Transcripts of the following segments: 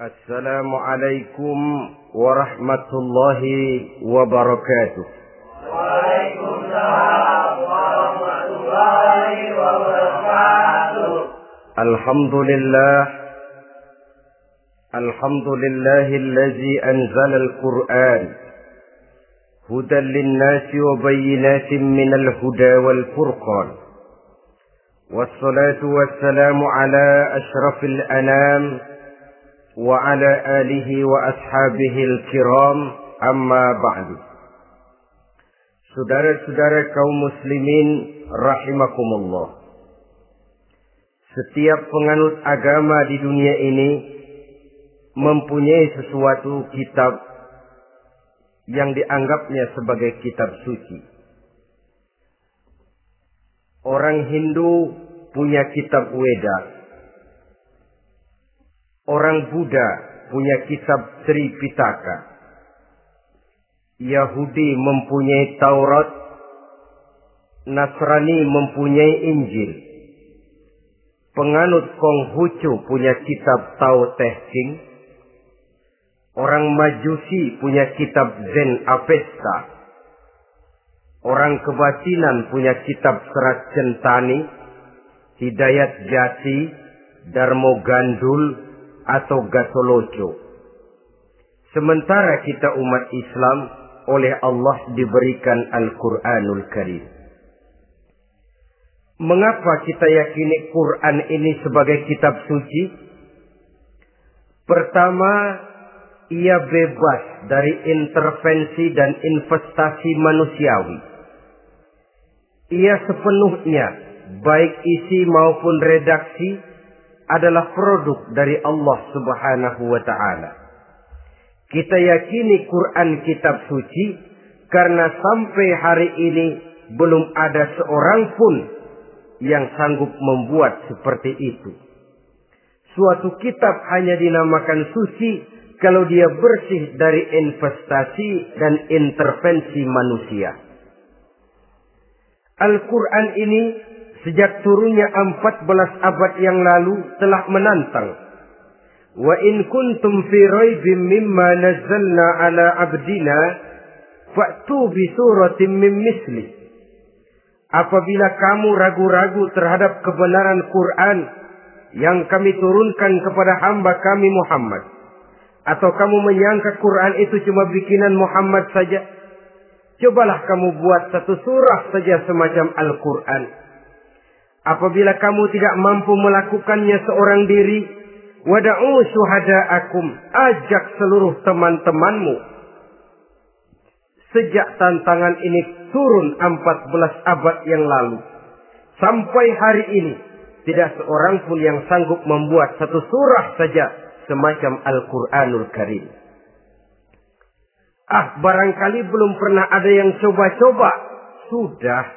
السلام عليكم ورحمة الله وبركاته. وعليكم السلام ورحمة الله وبركاته. الحمد لله. الحمد لله الذي أنزل القرآن. هدى للناس وبينات من الهدى والفرقان. والصلاة والسلام على أشرف الأنام وعلى آله وأصحابه الكرام أما بعد Saudara-saudara kaum muslimin rahimakumullah. Setiap penganut agama di dunia ini mempunyai sesuatu kitab yang dianggapnya sebagai kitab suci. Orang Hindu punya kitab Weda. Orang Buddha punya kitab Tripitaka. Yahudi mempunyai Taurat. Nasrani mempunyai Injil. Penganut Konghucu punya kitab Tao Te Ching. Orang Majusi punya kitab Zen Avesta. Orang kebatinan punya kitab Serat Centani, Hidayat Jati, Darmo Gandul, atau Gatoloco. Sementara kita umat Islam oleh Allah diberikan Al-Quranul Karim. Mengapa kita yakini Quran ini sebagai kitab suci? Pertama, ia bebas dari intervensi dan investasi manusiawi. Ia sepenuhnya, baik isi maupun redaksi, adalah produk dari Allah Subhanahu wa taala. Kita yakini Quran kitab suci karena sampai hari ini belum ada seorang pun yang sanggup membuat seperti itu. Suatu kitab hanya dinamakan suci kalau dia bersih dari investasi dan intervensi manusia. Al-Quran ini sejak turunnya 14 abad yang lalu telah menantang. Wa in kuntum fi raibim mimma nazzalna ala abdina fa'tu bi suratin min misli. Apabila kamu ragu-ragu terhadap kebenaran Quran yang kami turunkan kepada hamba kami Muhammad atau kamu menyangka Quran itu cuma bikinan Muhammad saja, cobalah kamu buat satu surah saja semacam Al-Quran. Apabila kamu tidak mampu melakukannya seorang diri, wada'u syuhada'akum, ajak seluruh teman-temanmu. Sejak tantangan ini turun 14 abad yang lalu, sampai hari ini, tidak seorang pun yang sanggup membuat satu surah saja semacam Al-Quranul Karim. Ah, barangkali belum pernah ada yang coba-coba. Sudah.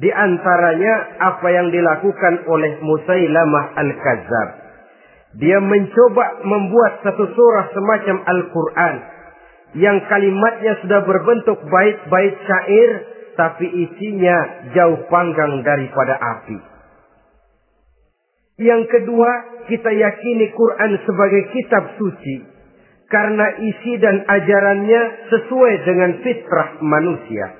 Di antaranya apa yang dilakukan oleh Musailamah Al-Kazab. Dia mencoba membuat satu surah semacam Al-Quran. Yang kalimatnya sudah berbentuk bait-bait syair. Tapi isinya jauh panggang daripada api. Yang kedua, kita yakini Quran sebagai kitab suci. Karena isi dan ajarannya sesuai dengan fitrah manusia.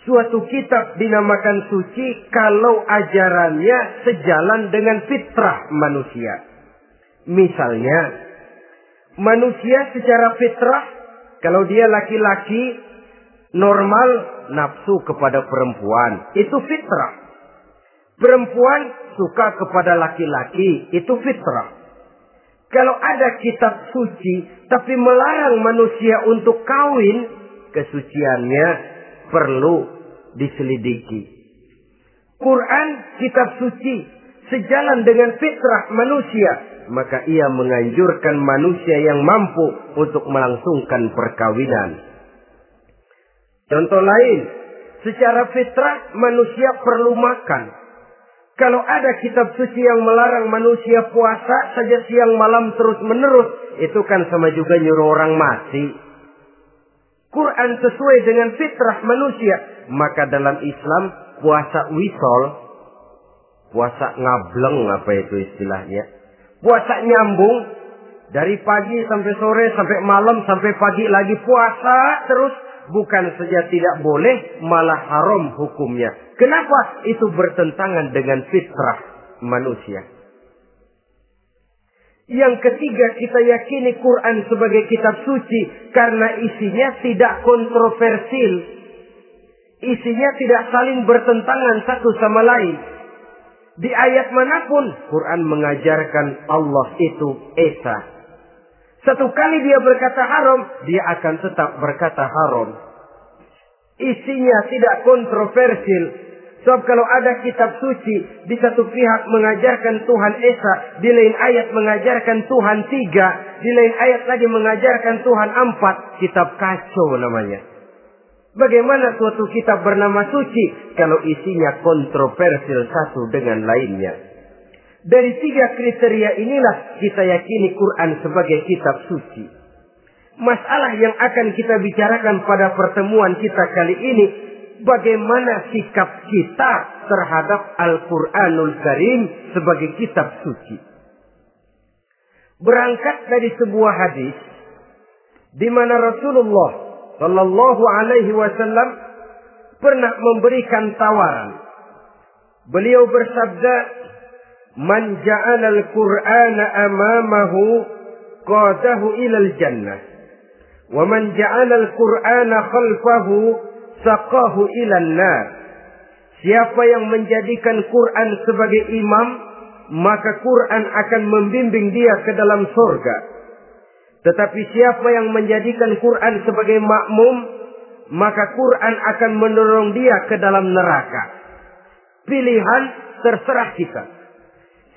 Suatu kitab dinamakan suci kalau ajarannya sejalan dengan fitrah manusia. Misalnya, manusia secara fitrah, kalau dia laki-laki, normal nafsu kepada perempuan. Itu fitrah. Perempuan suka kepada laki-laki. Itu fitrah. Kalau ada kitab suci, tapi melarang manusia untuk kawin, kesuciannya perlu diselidiki. Quran kitab suci sejalan dengan fitrah manusia, maka ia menganjurkan manusia yang mampu untuk melangsungkan perkawinan. Contoh lain, secara fitrah manusia perlu makan. Kalau ada kitab suci yang melarang manusia puasa saja siang malam terus menerus, itu kan sama juga nyuruh orang mati. Quran sesuai dengan fitrah manusia. Maka dalam Islam puasa wisol, puasa ngableng apa itu istilahnya. Puasa nyambung, Dari pagi sampai sore, sampai malam, sampai pagi lagi puasa terus. Bukan saja tidak boleh, malah haram hukumnya. Kenapa? Itu bertentangan dengan fitrah manusia. Yang ketiga kita yakini Quran sebagai kitab suci karena isinya tidak kontroversil. Isinya tidak saling bertentangan satu sama lain. Di ayat mana pun Quran mengajarkan Allah itu Esa. Satu kali dia berkata haram, dia akan tetap berkata haram. Isinya tidak kontroversil. Sebab kalau ada kitab suci, di satu pihak mengajarkan Tuhan Esa, di lain ayat mengajarkan Tuhan tiga, di lain ayat lagi mengajarkan Tuhan empat, kitab kacau namanya. Bagaimana suatu kitab bernama suci kalau isinya kontroversil satu dengan lainnya? Dari tiga kriteria inilah kita yakini Quran sebagai kitab suci. Masalah yang akan kita bicarakan pada pertemuan kita kali ini, bagaimana sikap kita terhadap Al-Quranul Karim sebagai kitab suci. Berangkat dari sebuah hadis, di mana Rasulullah Shallallahu Alaihi Wasallam pernah memberikan tawaran. Beliau bersabda, Man ja'ala al-Qur'ana amamahu qadahu ila al-jannah. Wa man ja'ala al-Qur'ana khalfahu saqahu ila an-nar. Siapa yang menjadikan Quran sebagai imam, maka Quran akan membimbing dia ke dalam surga. Tetapi siapa yang menjadikan Quran sebagai makmum, maka Quran akan mendorong dia ke dalam neraka. Pilihan terserah kita.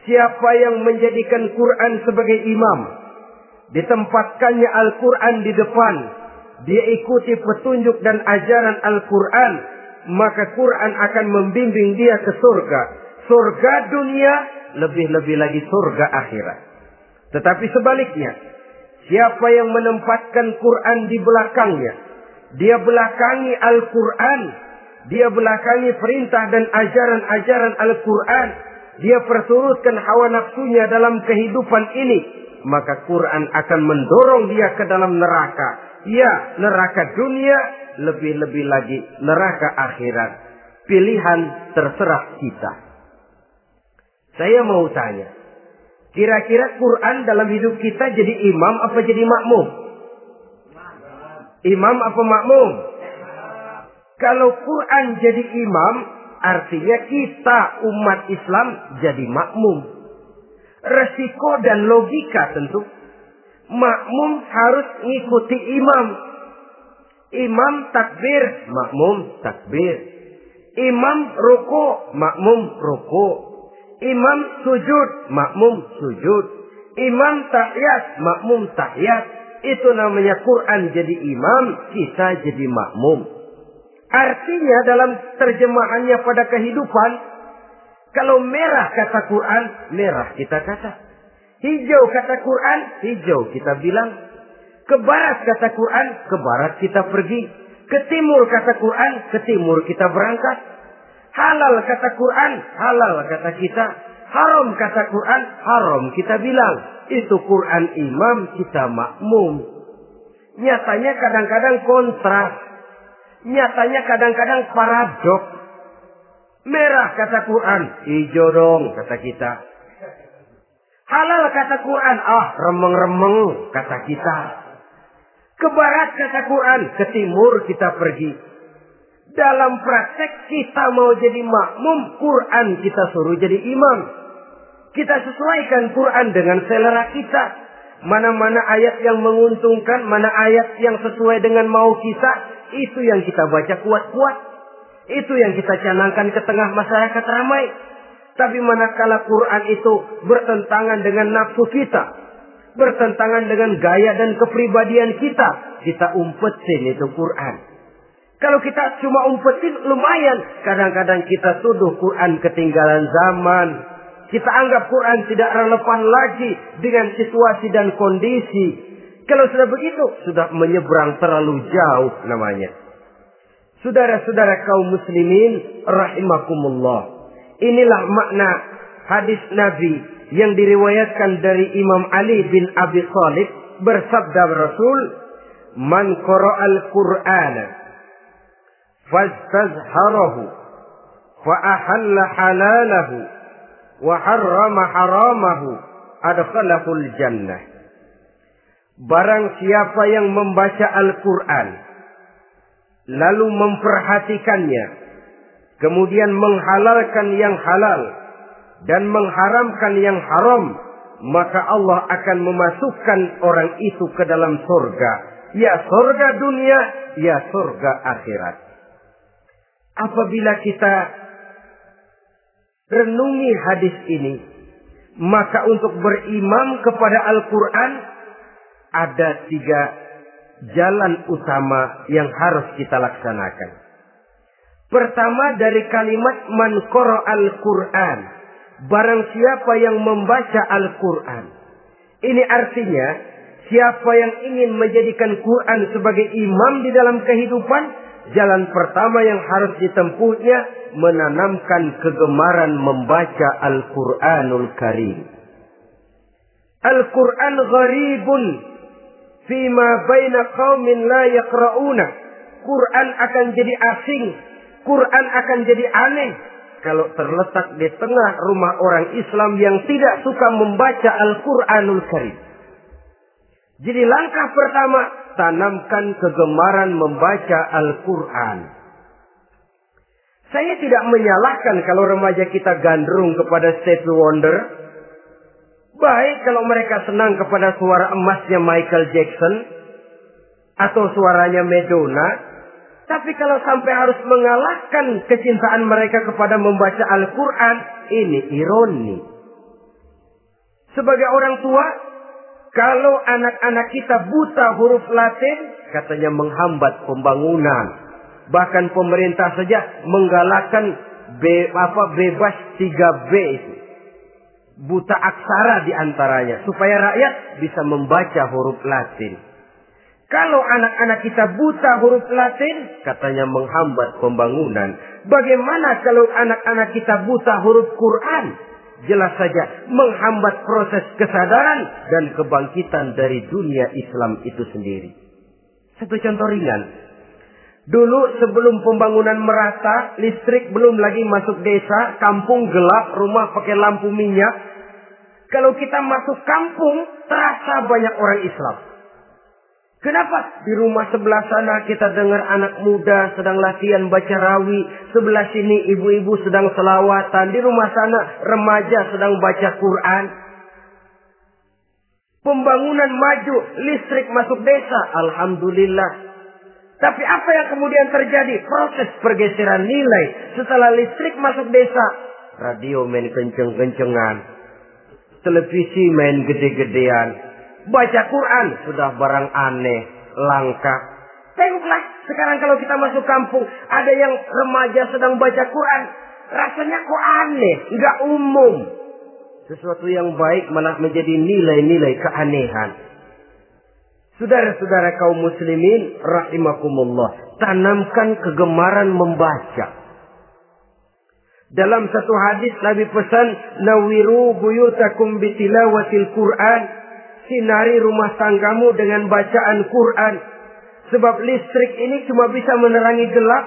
Siapa yang menjadikan Quran sebagai imam, ditempatkannya Al-Quran di depan, dia ikuti petunjuk dan ajaran Al-Quran, maka Quran akan membimbing dia ke surga. Surga dunia, lebih-lebih lagi surga akhirat. Tetapi sebaliknya, siapa yang menempatkan Quran di belakangnya, dia belakangi Al-Quran, dia belakangi perintah dan ajaran-ajaran Al-Quran, dia perturutkan hawa nafsunya dalam kehidupan ini, maka Quran akan mendorong dia ke dalam neraka. Ya, neraka dunia, lebih-lebih lagi neraka akhirat. Pilihan terserah kita. Saya mau tanya, kira-kira Quran dalam hidup kita jadi imam apa jadi makmum? Imam apa makmum? Kalau Quran jadi imam, Artinya kita umat Islam jadi makmum. Resiko dan logika tentu. Makmum harus ngikuti imam. Imam takbir, makmum takbir. Imam ruku, makmum ruku. Imam sujud, makmum sujud. Imam tahiyat, makmum tahiyat. Itu namanya Quran jadi imam, kita jadi makmum. Artinya dalam terjemahannya pada kehidupan, kalau merah kata Quran, merah kita kata. Hijau kata Quran, hijau kita bilang. Ke barat kata Quran, ke barat kita pergi. Ke timur kata Quran, ke timur kita berangkat. Halal kata Quran, halal kata kita. Haram kata Quran, haram kita bilang. Itu Quran imam, kita makmum. Nyatanya kadang-kadang kontras nyatanya kadang-kadang paradok. Merah kata Quran, hijau dong kata kita. Halal kata Quran, ah remeng-remeng kata kita. Ke barat kata Quran, ke timur kita pergi. Dalam praktek kita mau jadi makmum, Quran kita suruh jadi imam. Kita sesuaikan Quran dengan selera kita. Mana-mana ayat yang menguntungkan, mana ayat yang sesuai dengan mau kita, itu yang kita baca kuat-kuat. Itu yang kita canangkan ke tengah masyarakat ramai. Tapi manakala Quran itu bertentangan dengan nafsu kita. Bertentangan dengan gaya dan kepribadian kita. Kita umpetin itu Quran. Kalau kita cuma umpetin lumayan. Kadang-kadang kita tuduh Quran ketinggalan zaman. Kita anggap Quran tidak relevan lagi dengan situasi dan kondisi. Kalau sudah begitu, sudah menyeberang terlalu jauh namanya. Saudara-saudara kaum muslimin rahimakumullah. Inilah makna hadis Nabi yang diriwayatkan dari Imam Ali bin Abi Thalib bersabda Rasul, "Man qara'al Qur'ana fastazharahu fa ahalla halalahu wa harrama haramahu adkhalahul jannah." Barang siapa yang membaca Al-Quran, lalu memperhatikannya, kemudian menghalalkan yang halal, dan mengharamkan yang haram, maka Allah akan memasukkan orang itu ke dalam surga. Ya surga dunia, ya surga akhirat. Apabila kita renungi hadis ini, maka untuk berimam kepada Al-Quran ada tiga jalan utama yang harus kita laksanakan. Pertama dari kalimat man al-Quran barang siapa yang membaca Al-Quran. Ini artinya, siapa yang ingin menjadikan Quran sebagai imam di dalam kehidupan, jalan pertama yang harus ditempuhnya menanamkan kegemaran membaca Al-Quranul Karim. Al-Quran gharibun fima baina qaumin la yaqra'una. Quran akan jadi asing, Quran akan jadi aneh kalau terletak di tengah rumah orang Islam yang tidak suka membaca Al-Quranul Karim. Jadi langkah pertama, tanamkan kegemaran membaca Al-Quran. Saya tidak menyalahkan kalau remaja kita gandrung kepada Stevie Wonder. Baik kalau mereka senang kepada suara emasnya Michael Jackson. Atau suaranya Madonna tapi kalau sampai harus mengalahkan kecintaan mereka kepada membaca Al-Quran, ini ironi. Sebagai orang tua, kalau anak-anak kita buta huruf Latin, katanya menghambat pembangunan. Bahkan pemerintah saja menggalakkan be, apa bebas 3B itu. Buta aksara di antaranya. Supaya rakyat bisa membaca huruf Latin. Kalau anak-anak kita buta huruf Latin, katanya menghambat pembangunan. Bagaimana kalau anak-anak kita buta huruf Quran? Jelas saja menghambat proses kesadaran dan kebangkitan dari dunia Islam itu sendiri. Satu contoh ringan. Dulu sebelum pembangunan merata, listrik belum lagi masuk desa, kampung gelap, rumah pakai lampu minyak. Kalau kita masuk kampung, terasa banyak orang Islam. Kenapa? Di rumah sebelah sana kita dengar anak muda sedang latihan baca rawi. Sebelah sini ibu-ibu sedang selawatan. Di rumah sana remaja sedang baca Quran. Pembangunan maju, listrik masuk desa. Alhamdulillah. Tapi apa yang kemudian terjadi? Proses pergeseran nilai. Setelah listrik masuk desa. Radio main kenceng-kencengan. Televisi main gede-gedean Baca Quran sudah barang aneh, langka. Tengoklah sekarang kalau kita masuk kampung, ada yang remaja sedang baca Quran. Rasanya kok aneh, nggak umum. Sesuatu yang baik malah menjadi nilai-nilai keanehan. Saudara-saudara kaum muslimin rahimakumullah, tanamkan kegemaran membaca. Dalam satu hadis Nabi pesan, "Nawiru buyutakum bitilawatil Qur'an." Sinari rumah tanggamu dengan bacaan Quran. Sebab listrik ini cuma bisa menerangi gelap,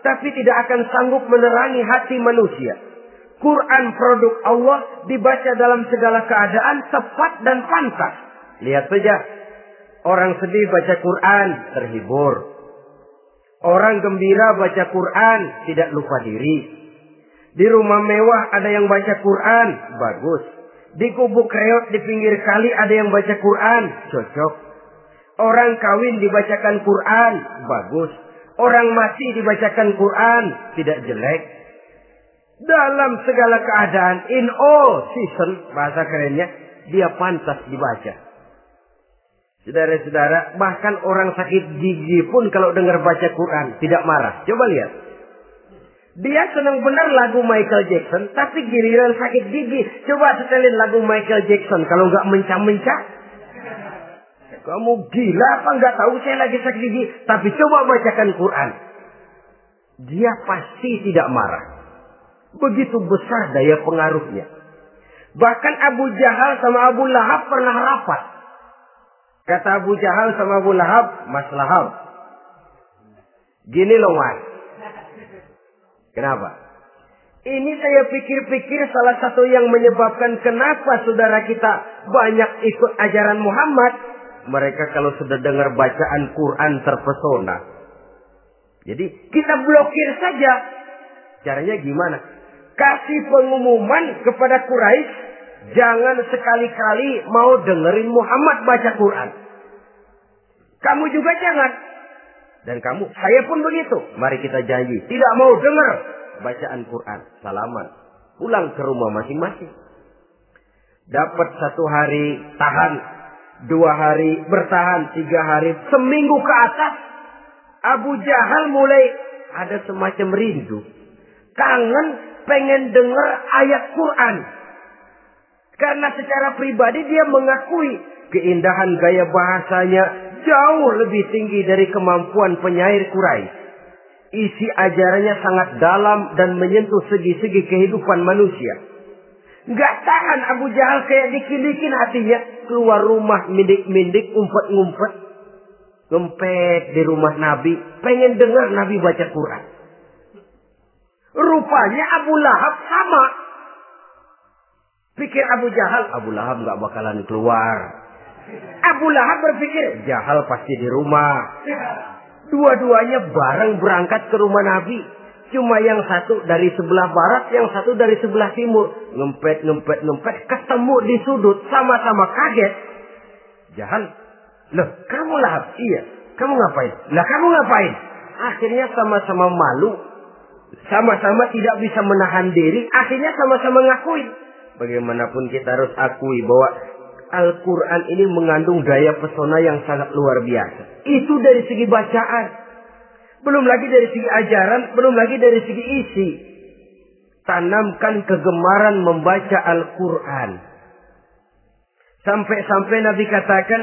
tapi tidak akan sanggup menerangi hati manusia. Quran produk Allah dibaca dalam segala keadaan tepat dan pantas. Lihat saja, orang sedih baca Quran terhibur. Orang gembira baca Quran tidak lupa diri. Di rumah mewah ada yang baca Quran, bagus. Di kubu kreot di pinggir kali ada yang baca Quran, cocok. Orang kawin dibacakan Quran, bagus. Orang mati dibacakan Quran, tidak jelek. Dalam segala keadaan, in all season, bahasa kerennya, dia pantas dibaca. Saudara-saudara, bahkan orang sakit gigi pun kalau dengar baca Quran, tidak marah. Coba lihat. Dia senang benar lagu Michael Jackson, tapi giliran sakit gigi. Coba setelin lagu Michael Jackson kalau nggak mencah-mencah. Kamu gila apa nggak tahu saya lagi sakit gigi? Tapi coba bacakan Quran. Dia pasti tidak marah. Begitu besar daya pengaruhnya. Bahkan Abu Jahal sama Abu Lahab pernah rapat. Kata Abu Jahal sama Abu Lahab, Mas Lahab. Gini loh mas. Kenapa? Ini saya pikir-pikir salah satu yang menyebabkan kenapa saudara kita banyak ikut ajaran Muhammad. Mereka kalau sudah dengar bacaan Quran terpesona. Jadi kita blokir saja. Caranya gimana? Kasih pengumuman kepada Quraisy, jangan sekali-kali mau dengerin Muhammad baca Quran. Kamu juga jangan. Dan kamu, saya pun begitu. Mari kita janji, tidak mau dengar bacaan Quran. Salaman. Pulang ke rumah masing-masing. Dapat satu hari tahan. Dua hari bertahan. Tiga hari. Seminggu ke atas. Abu Jahal mulai ada semacam rindu. Kangen pengen dengar ayat Quran. Karena secara pribadi dia mengakui keindahan gaya bahasanya jauh lebih tinggi dari kemampuan penyair Quraisy. Isi ajarannya sangat dalam dan menyentuh segi-segi kehidupan manusia. Gak tahan Abu Jahal kayak dikin-dikin hatinya. Keluar rumah mindik-mindik, umpet-ngumpet. Ngempet di rumah Nabi. Pengen dengar Nabi baca Quran. Rupanya Abu Lahab sama. Pikir Abu Jahal, Abu Lahab gak bakalan keluar. Abu Lahab berpikir, Jahal pasti di rumah. Dua-duanya bareng berangkat ke rumah Nabi. Cuma yang satu dari sebelah barat, yang satu dari sebelah timur. Ngempet, ngempet, ngempet. Ketemu di sudut, sama-sama kaget. Jahal, loh kamu lahap? Iya. Kamu ngapain? Lah kamu ngapain? Akhirnya sama-sama malu. Sama-sama tidak bisa menahan diri. Akhirnya sama-sama ngakuin. Bagaimanapun kita harus akui bahwa Al-Quran ini mengandung daya pesona yang sangat luar biasa. Itu dari segi bacaan. Belum lagi dari segi ajaran, belum lagi dari segi isi. Tanamkan kegemaran membaca Al-Quran. Sampai-sampai Nabi katakan,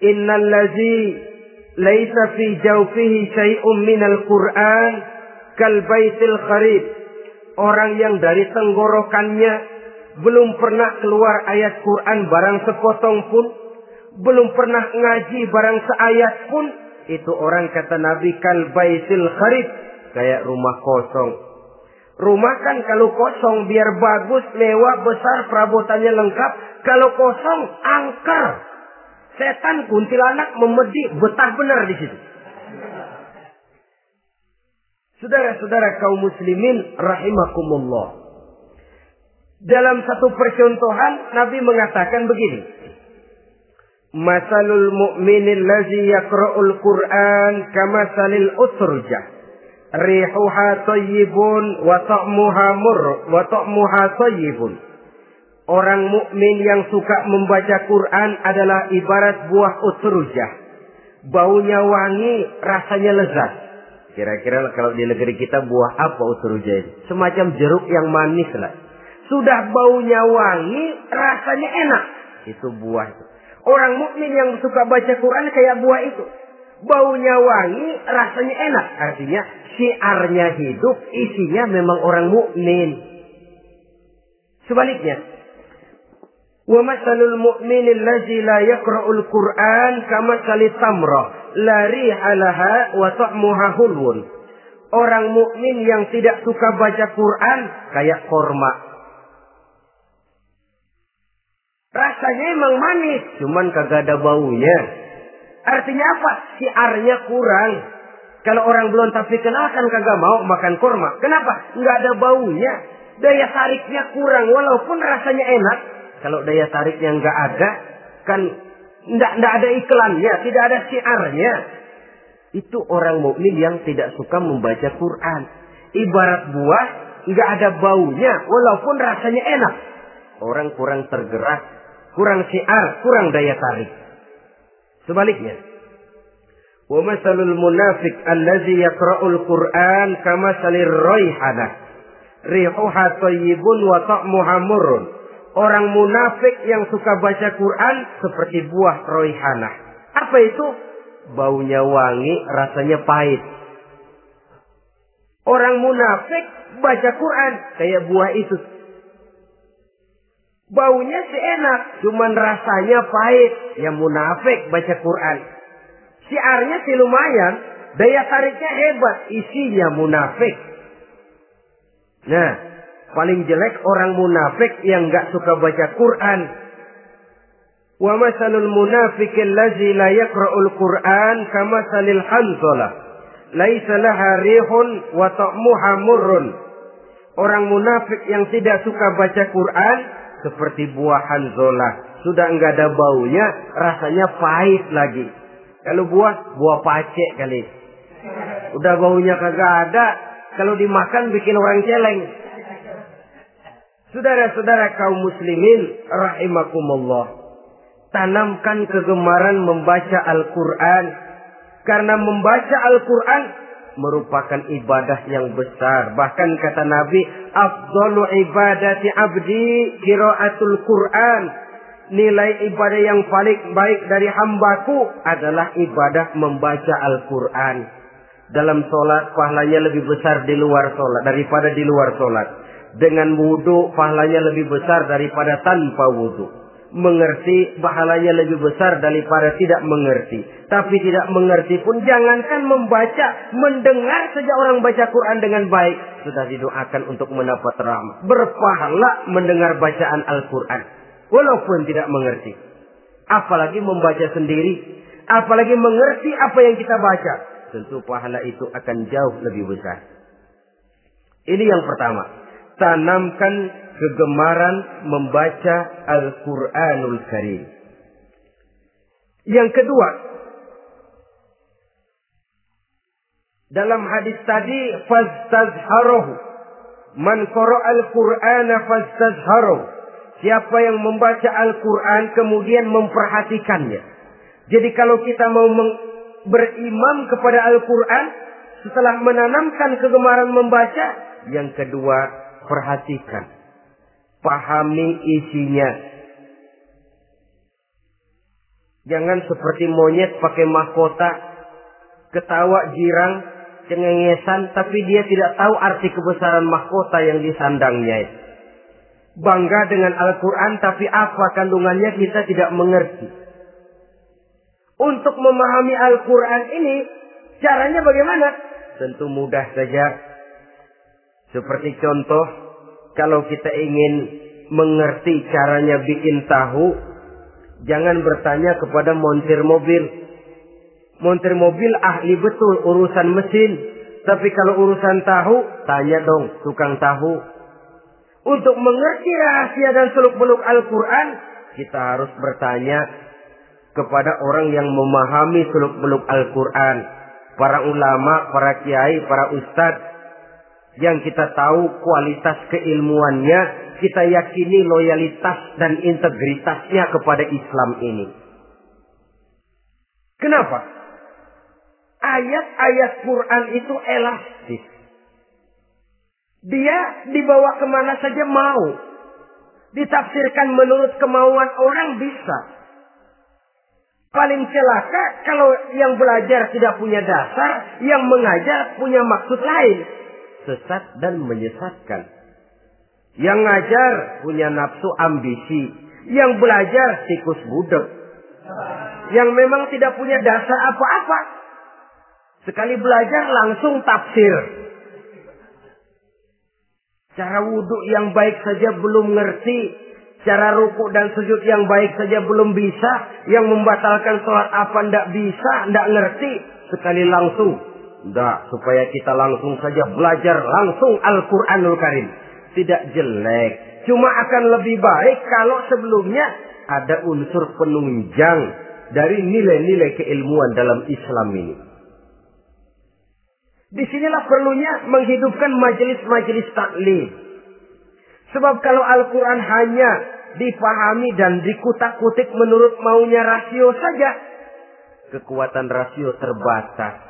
Innal lazi laisa fi jawfihi syai'um minal Quran kal baitil kharib. Orang yang dari tenggorokannya belum pernah keluar ayat Quran barang sepotong pun, belum pernah ngaji barang seayat pun, itu orang kata Nabi kal baitil kharib, kayak rumah kosong. Rumah kan kalau kosong biar bagus, mewah, besar, perabotannya lengkap. Kalau kosong, angker. Setan kuntilanak memedi betah benar di situ. Saudara-saudara kaum muslimin rahimakumullah. Dalam satu percontohan Nabi mengatakan begini. Masalul mu'minil ladzi yaqra'ul Qur'an kama salil utrujah. Rihuha tayyibun wa ta'muha murr wa ta'muha tayyibun. Orang mukmin yang suka membaca Quran adalah ibarat buah utrujah. Baunya wangi, rasanya lezat. Kira-kira kalau di negeri kita buah apa utrujah itu? Semacam jeruk yang manis lah. Sudah baunya wangi, rasanya enak. Itu buah itu. Orang mukmin yang suka baca Quran kayak buah itu. Baunya wangi, rasanya enak. Artinya syiarnya hidup, isinya memang orang mukmin. Sebaliknya, wa masalul mu'minil ladzi la yaqra'ul Qur'an kama tamrah la rihalaha wa ta'muha. Orang mukmin yang tidak suka baca Quran kayak korma. Rasanya emang manis, cuman kagak ada baunya. Artinya apa? Siarnya kurang. Kalau orang belum tapi kenal kan kagak mau makan kurma. Kenapa? Nggak ada baunya. Daya tariknya kurang walaupun rasanya enak. Kalau daya tariknya nggak ada, kan nggak nggak ada iklannya, tidak ada siarnya. Itu orang mukmin yang tidak suka membaca Quran. Ibarat buah nggak ada baunya walaupun rasanya enak. Orang kurang tergerak, kurang siar, kurang daya tarik. Sebaliknya, wa masalul munafiq allazi Qur'an kama salir raihana. Rihuha thayyibun wa. Orang munafik yang suka baca Quran seperti buah roihana. Apa itu? Baunya wangi, rasanya pahit. Orang munafik baca Quran kayak buah itu. Baunya sih enak, cuman rasanya pahit. Ya munafik baca Quran. Siarnya sih lumayan, daya tariknya hebat, isinya munafik. Nah, paling jelek orang munafik yang nggak suka baca Quran. Wa masalul munafiq allazi la yaqra'ul Qur'an kama salil hanzalah. Laisa laha rihun wa ta'muha murrun. Orang munafik yang tidak suka baca Quran seperti buah hanzalah. Sudah enggak ada baunya, rasanya pahit lagi. Kalau buah, buah pacek kali. Udah baunya kagak ada, kalau dimakan bikin orang celeng. Saudara-saudara kaum muslimin rahimakumullah. Tanamkan kegemaran membaca Al-Qur'an karena membaca Al-Qur'an merupakan ibadah yang besar. Bahkan kata Nabi, afdalu ibadati abdi qiraatul Qur'an. Nilai ibadah yang paling baik dari hambaku adalah ibadah membaca Al-Qur'an. Dalam sholat pahalanya lebih besar di luar sholat daripada di luar sholat. Dengan wudhu pahalanya lebih besar daripada tanpa wudhu. Mengerti pahalanya lebih besar daripada tidak mengerti. Tapi tidak mengerti pun jangankan membaca, mendengar saja orang baca Quran dengan baik. Sudah didoakan untuk mendapat rahmat. Berpahala mendengar bacaan Al-Quran. Walaupun tidak mengerti. Apalagi membaca sendiri. Apalagi mengerti apa yang kita baca. Tentu pahala itu akan jauh lebih besar. Ini yang pertama. Tanamkan kegemaran membaca Al-Quranul Karim. Yang kedua, dalam hadis tadi, fastazharohu. Man al-Qur'ana fastazharohu. Siapa yang membaca Al-Quran kemudian memperhatikannya. Jadi kalau kita mau berimam kepada Al-Quran, setelah menanamkan kegemaran membaca, yang kedua perhatikan. Pahami isinya. Jangan seperti monyet pakai mahkota, ketawa girang, cengengesan, tapi dia tidak tahu arti kebesaran mahkota yang disandangnya. Bangga dengan Al-Quran, tapi apa kandungannya kita tidak mengerti. Untuk memahami Al-Quran ini, caranya bagaimana? Tentu mudah saja. Seperti contoh, kalau kita ingin mengerti caranya bikin tahu, jangan bertanya kepada montir mobil. Montir mobil ahli betul urusan mesin. Tapi kalau urusan tahu, tanya dong tukang tahu. Untuk mengerti rahasia dan seluk-beluk Al-Quran, kita harus bertanya kepada orang yang memahami seluk-beluk Al-Quran. Para ulama, para kiai, para ustadz. Yang kita tahu kualitas keilmuannya, kita yakini loyalitas dan integritasnya kepada Islam ini. Kenapa? Ayat-ayat Quran itu elastis. Dia dibawa ke mana saja mau. Ditafsirkan menurut kemauan orang bisa. Paling celaka kalau yang belajar tidak punya dasar, yang mengajar punya maksud lain. Sesat dan menyesatkan. Yang ngajar punya nafsu ambisi. Yang belajar tikus budek. Yang memang tidak punya dasar apa-apa. Sekali belajar langsung tafsir. Cara wudhu yang baik saja belum ngerti. Cara ruku dan sujud yang baik saja belum bisa. Yang membatalkan sholat apa ndak bisa, ndak ngerti. Sekali langsung. Ndak, supaya kita langsung saja belajar langsung Al-Quranul Karim. Tidak jelek. Cuma akan lebih baik kalau sebelumnya ada unsur penunjang dari nilai-nilai keilmuan dalam Islam ini. Di sinilah perlunya menghidupkan majelis-majelis taklim. Sebab kalau Al-Quran hanya dipahami dan dikutak-kutik menurut maunya rasio saja, kekuatan rasio terbatas.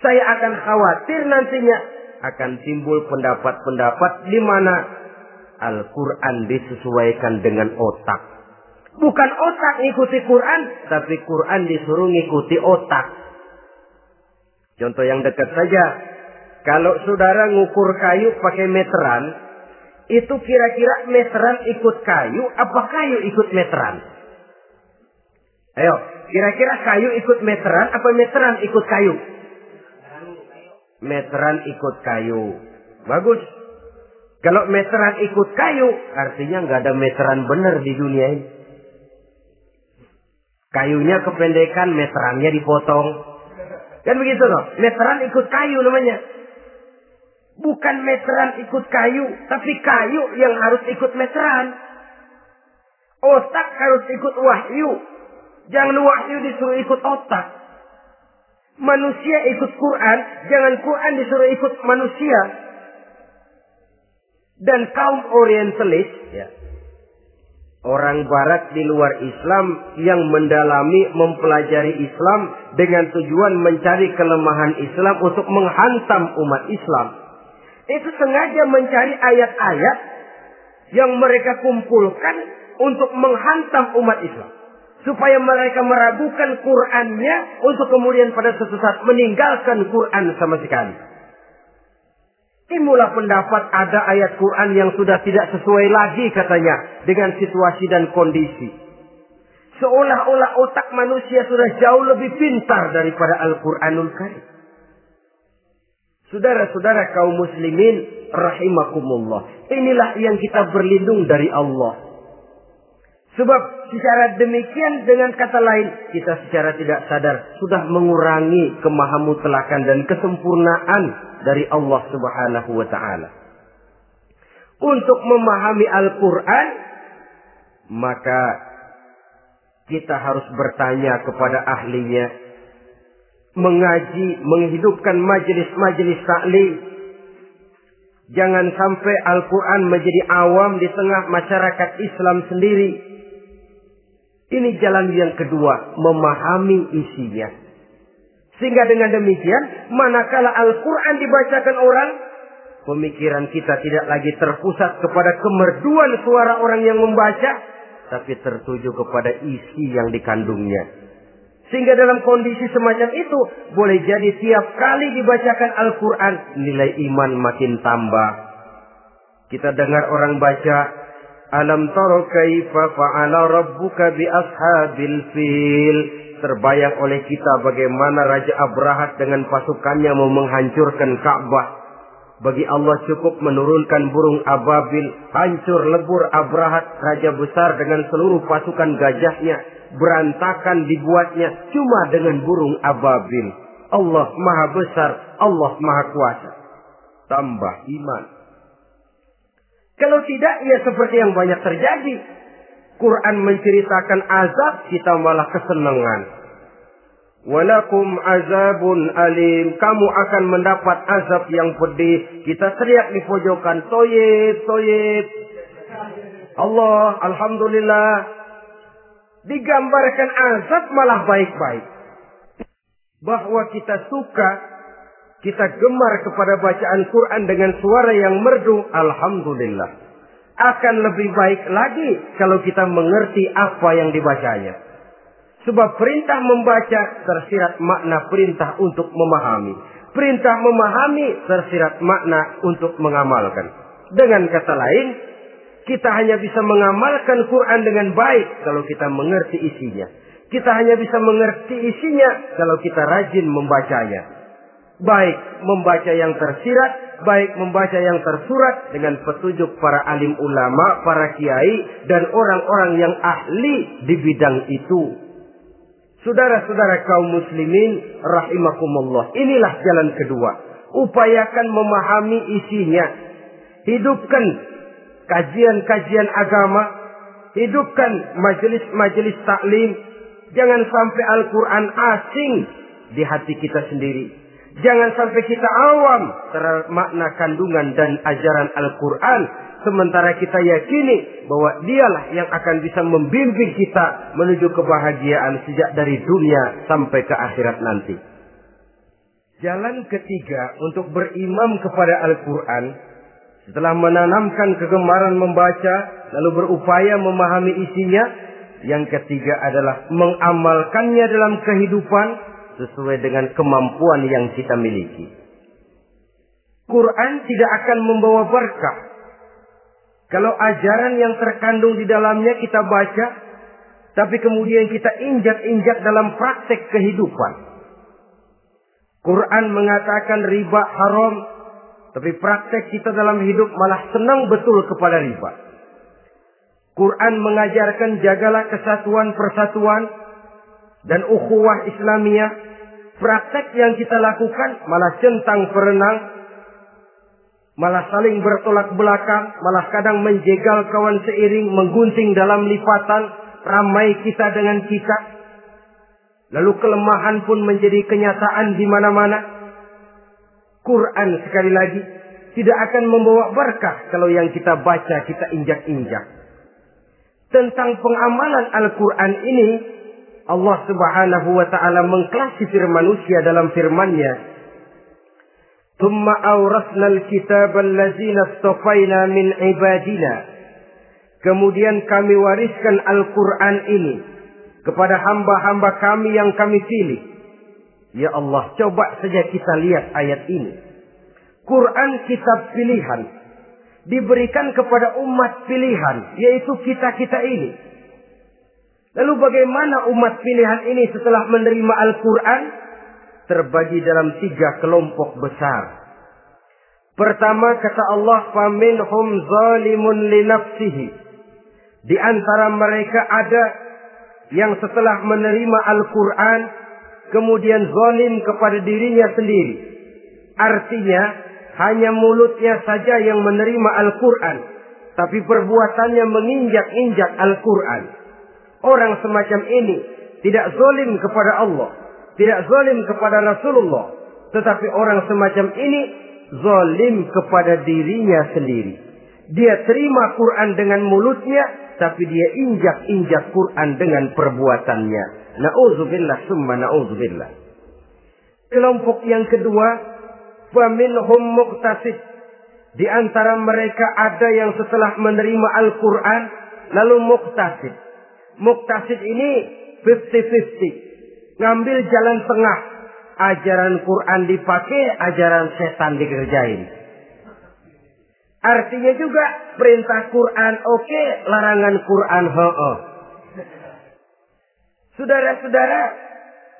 Saya akan khawatir nantinya akan timbul pendapat-pendapat di mana Al-Quran disesuaikan dengan otak. Bukan otak ikuti Quran, tapi Quran disuruh ngikuti otak. Contoh yang dekat saja. Kalau saudara ngukur kayu pakai meteran, itu kira-kira meteran ikut kayu, apa kayu ikut meteran? Ayo, kira-kira kayu ikut meteran, apa meteran ikut kayu? Meteran ikut kayu. Bagus. Kalau meteran ikut kayu, artinya nggak ada meteran benar di dunia ini. Kayunya kependekan, meterannya dipotong. Kan begitu loh. Meteran ikut kayu namanya. Bukan meteran ikut kayu, tapi kayu yang harus ikut meteran. Otak harus ikut wahyu. Jangan wahyu disuruh ikut otak. Manusia ikut Quran, jangan Quran disuruh ikut manusia. Dan kaum orientalis, ya, orang barat di luar Islam yang mendalami mempelajari Islam dengan tujuan mencari kelemahan Islam untuk menghantam umat Islam. Itu sengaja mencari ayat-ayat yang mereka kumpulkan untuk menghantam umat Islam. Supaya mereka meragukan Qur'annya untuk kemudian pada suatu saat meninggalkan Qur'an sama sekali. Timbullah pendapat ada ayat Quran yang sudah tidak sesuai lagi katanya dengan situasi dan kondisi. Seolah-olah otak manusia sudah jauh lebih pintar daripada Al-Quranul Karim. Saudara-saudara kaum muslimin rahimakumullah. Inilah yang kita berlindung dari Allah. Sebab secara demikian dengan kata lain kita secara tidak sadar sudah mengurangi kemahamutlakan dan kesempurnaan dari Allah Subhanahu wa taala. Untuk memahami Al-Qur'an maka kita harus bertanya kepada ahlinya, mengaji, menghidupkan majelis-majelis taklim. Jangan sampai Al-Quran menjadi awam di tengah masyarakat Islam sendiri. Ini jalan yang kedua, memahami isinya. Sehingga dengan demikian, manakala Al-Quran dibacakan orang, pemikiran kita tidak lagi terpusat kepada kemerduan suara orang yang membaca, tapi tertuju kepada isi yang dikandungnya. Sehingga dalam kondisi semacam itu, boleh jadi tiap kali dibacakan Al-Quran, nilai iman makin tambah. Kita dengar orang baca, Alam taro kaifa fa'ala rabbuka bi ashabil fil. Terbayang oleh kita bagaimana Raja Abrahat dengan pasukannya mau menghancurkan Ka'bah. Bagi Allah cukup menurunkan burung ababil, hancur lebur Abrahat, raja besar dengan seluruh pasukan gajahnya, berantakan dibuatnya cuma dengan burung ababil. Allah maha besar, Allah maha kuasa. Tambah iman. Kalau tidak, ya seperti yang banyak terjadi. Quran menceritakan azab, kita malah kesenangan. Walakum azabun alim. Kamu akan mendapat azab yang pedih. Kita teriak di pojokan. Toyib, toyib. Allah, Alhamdulillah. Digambarkan azab malah baik-baik. Bahwa kita suka, kita gemar kepada bacaan Quran dengan suara yang merdu. Alhamdulillah. Akan lebih baik lagi kalau kita mengerti apa yang dibacanya. Sebab perintah membaca tersirat makna perintah untuk memahami. Perintah memahami tersirat makna untuk mengamalkan. Dengan kata lain, kita hanya bisa mengamalkan Quran dengan baik kalau kita mengerti isinya. Kita hanya bisa mengerti isinya kalau kita rajin membacanya. Baik membaca yang tersirat, baik membaca yang tersurat dengan petunjuk para alim ulama, para kiai, dan orang-orang yang ahli di bidang itu. Saudara-saudara kaum muslimin rahimakumullah. Inilah jalan kedua. Upayakan memahami isinya. Hidupkan kajian-kajian agama. Hidupkan majelis-majelis taklim. Jangan sampai Al-Quran asing di hati kita sendiri. Jangan sampai kita awam terhadap makna kandungan dan ajaran Al-Quran. Sementara kita yakini bahwa dialah yang akan bisa membimbing kita menuju kebahagiaan sejak dari dunia sampai ke akhirat nanti. Jalan ketiga untuk berimam kepada Al-Quran. Setelah menanamkan kegemaran membaca, lalu berupaya memahami isinya. Yang ketiga adalah mengamalkannya dalam kehidupan sesuai dengan kemampuan yang kita miliki. Quran tidak akan membawa berkah Kalau ajaran yang terkandung di dalamnya kita baca, tapi kemudian kita injak-injak dalam praktek kehidupan. Quran mengatakan riba haram, tapi praktek kita dalam hidup malah senang betul kepada riba. Quran mengajarkan jagalah kesatuan persatuan dan ukhuwah Islamiyah. Praktek yang kita lakukan malah centang perenang malah saling bertolak belakang, malah kadang menjegal kawan seiring, menggunting dalam lipatan, ramai kita dengan kita. Lalu kelemahan pun menjadi kenyataan di mana-mana. Quran sekali lagi tidak akan membawa berkah kalau yang kita baca kita injak-injak. Tentang pengamalan Al-Quran ini, Allah Subhanahu wa taala mengklasifir manusia dalam firman-Nya. Awrasna al-kitaba allazina min ibadina." Kemudian kami wariskan Al-Qur'an ini kepada hamba-hamba kami yang kami pilih. Ya Allah, coba saja kita lihat ayat ini. Quran kitab pilihan diberikan kepada umat pilihan, yaitu kita-kita ini Lalu bagaimana umat pilihan ini setelah menerima Al-Quran? terbagi dalam tiga kelompok besar. Pertama kata Allah, "Faminhum zalimun li nafsihi." Di antara mereka ada yang setelah menerima Al-Qur'an kemudian zalim kepada dirinya sendiri. Artinya, hanya mulutnya saja yang menerima Al-Qur'an, tapi perbuatannya menginjak-injak Al-Qur'an. Orang semacam ini tidak zalim kepada Allah, tidak zalim kepada Rasulullah, tetapi orang semacam ini zalim kepada dirinya sendiri. Dia terima Quran dengan mulutnya, tapi dia injak-injak Quran dengan perbuatannya. Nauzubillah summa nauzubillah. Kelompok yang kedua, faminhum muqtasid. Di antara mereka ada yang setelah menerima Al-Quran, lalu muqtasid. Muqtasid ini 50-50 ngambil jalan tengah. Ajaran Quran dipakai, ajaran setan dikerjain. Artinya juga perintah Quran oke, okay, larangan Quran ho, -ho. Saudara-saudara,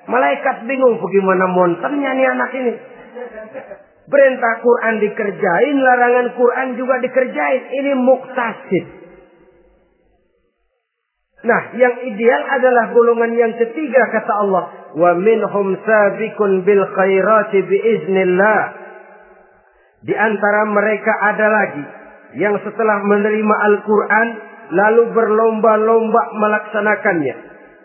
malaikat bingung bagaimana monternya nih anak ini. Perintah Quran dikerjain, larangan Quran juga dikerjain. Ini muktasid. Nah, yang ideal adalah golongan yang ketiga kata Allah, wa minhum sabiqun bil khairati biiznillah. Di antara mereka ada lagi yang setelah menerima Al-Qur'an lalu berlomba-lomba melaksanakannya.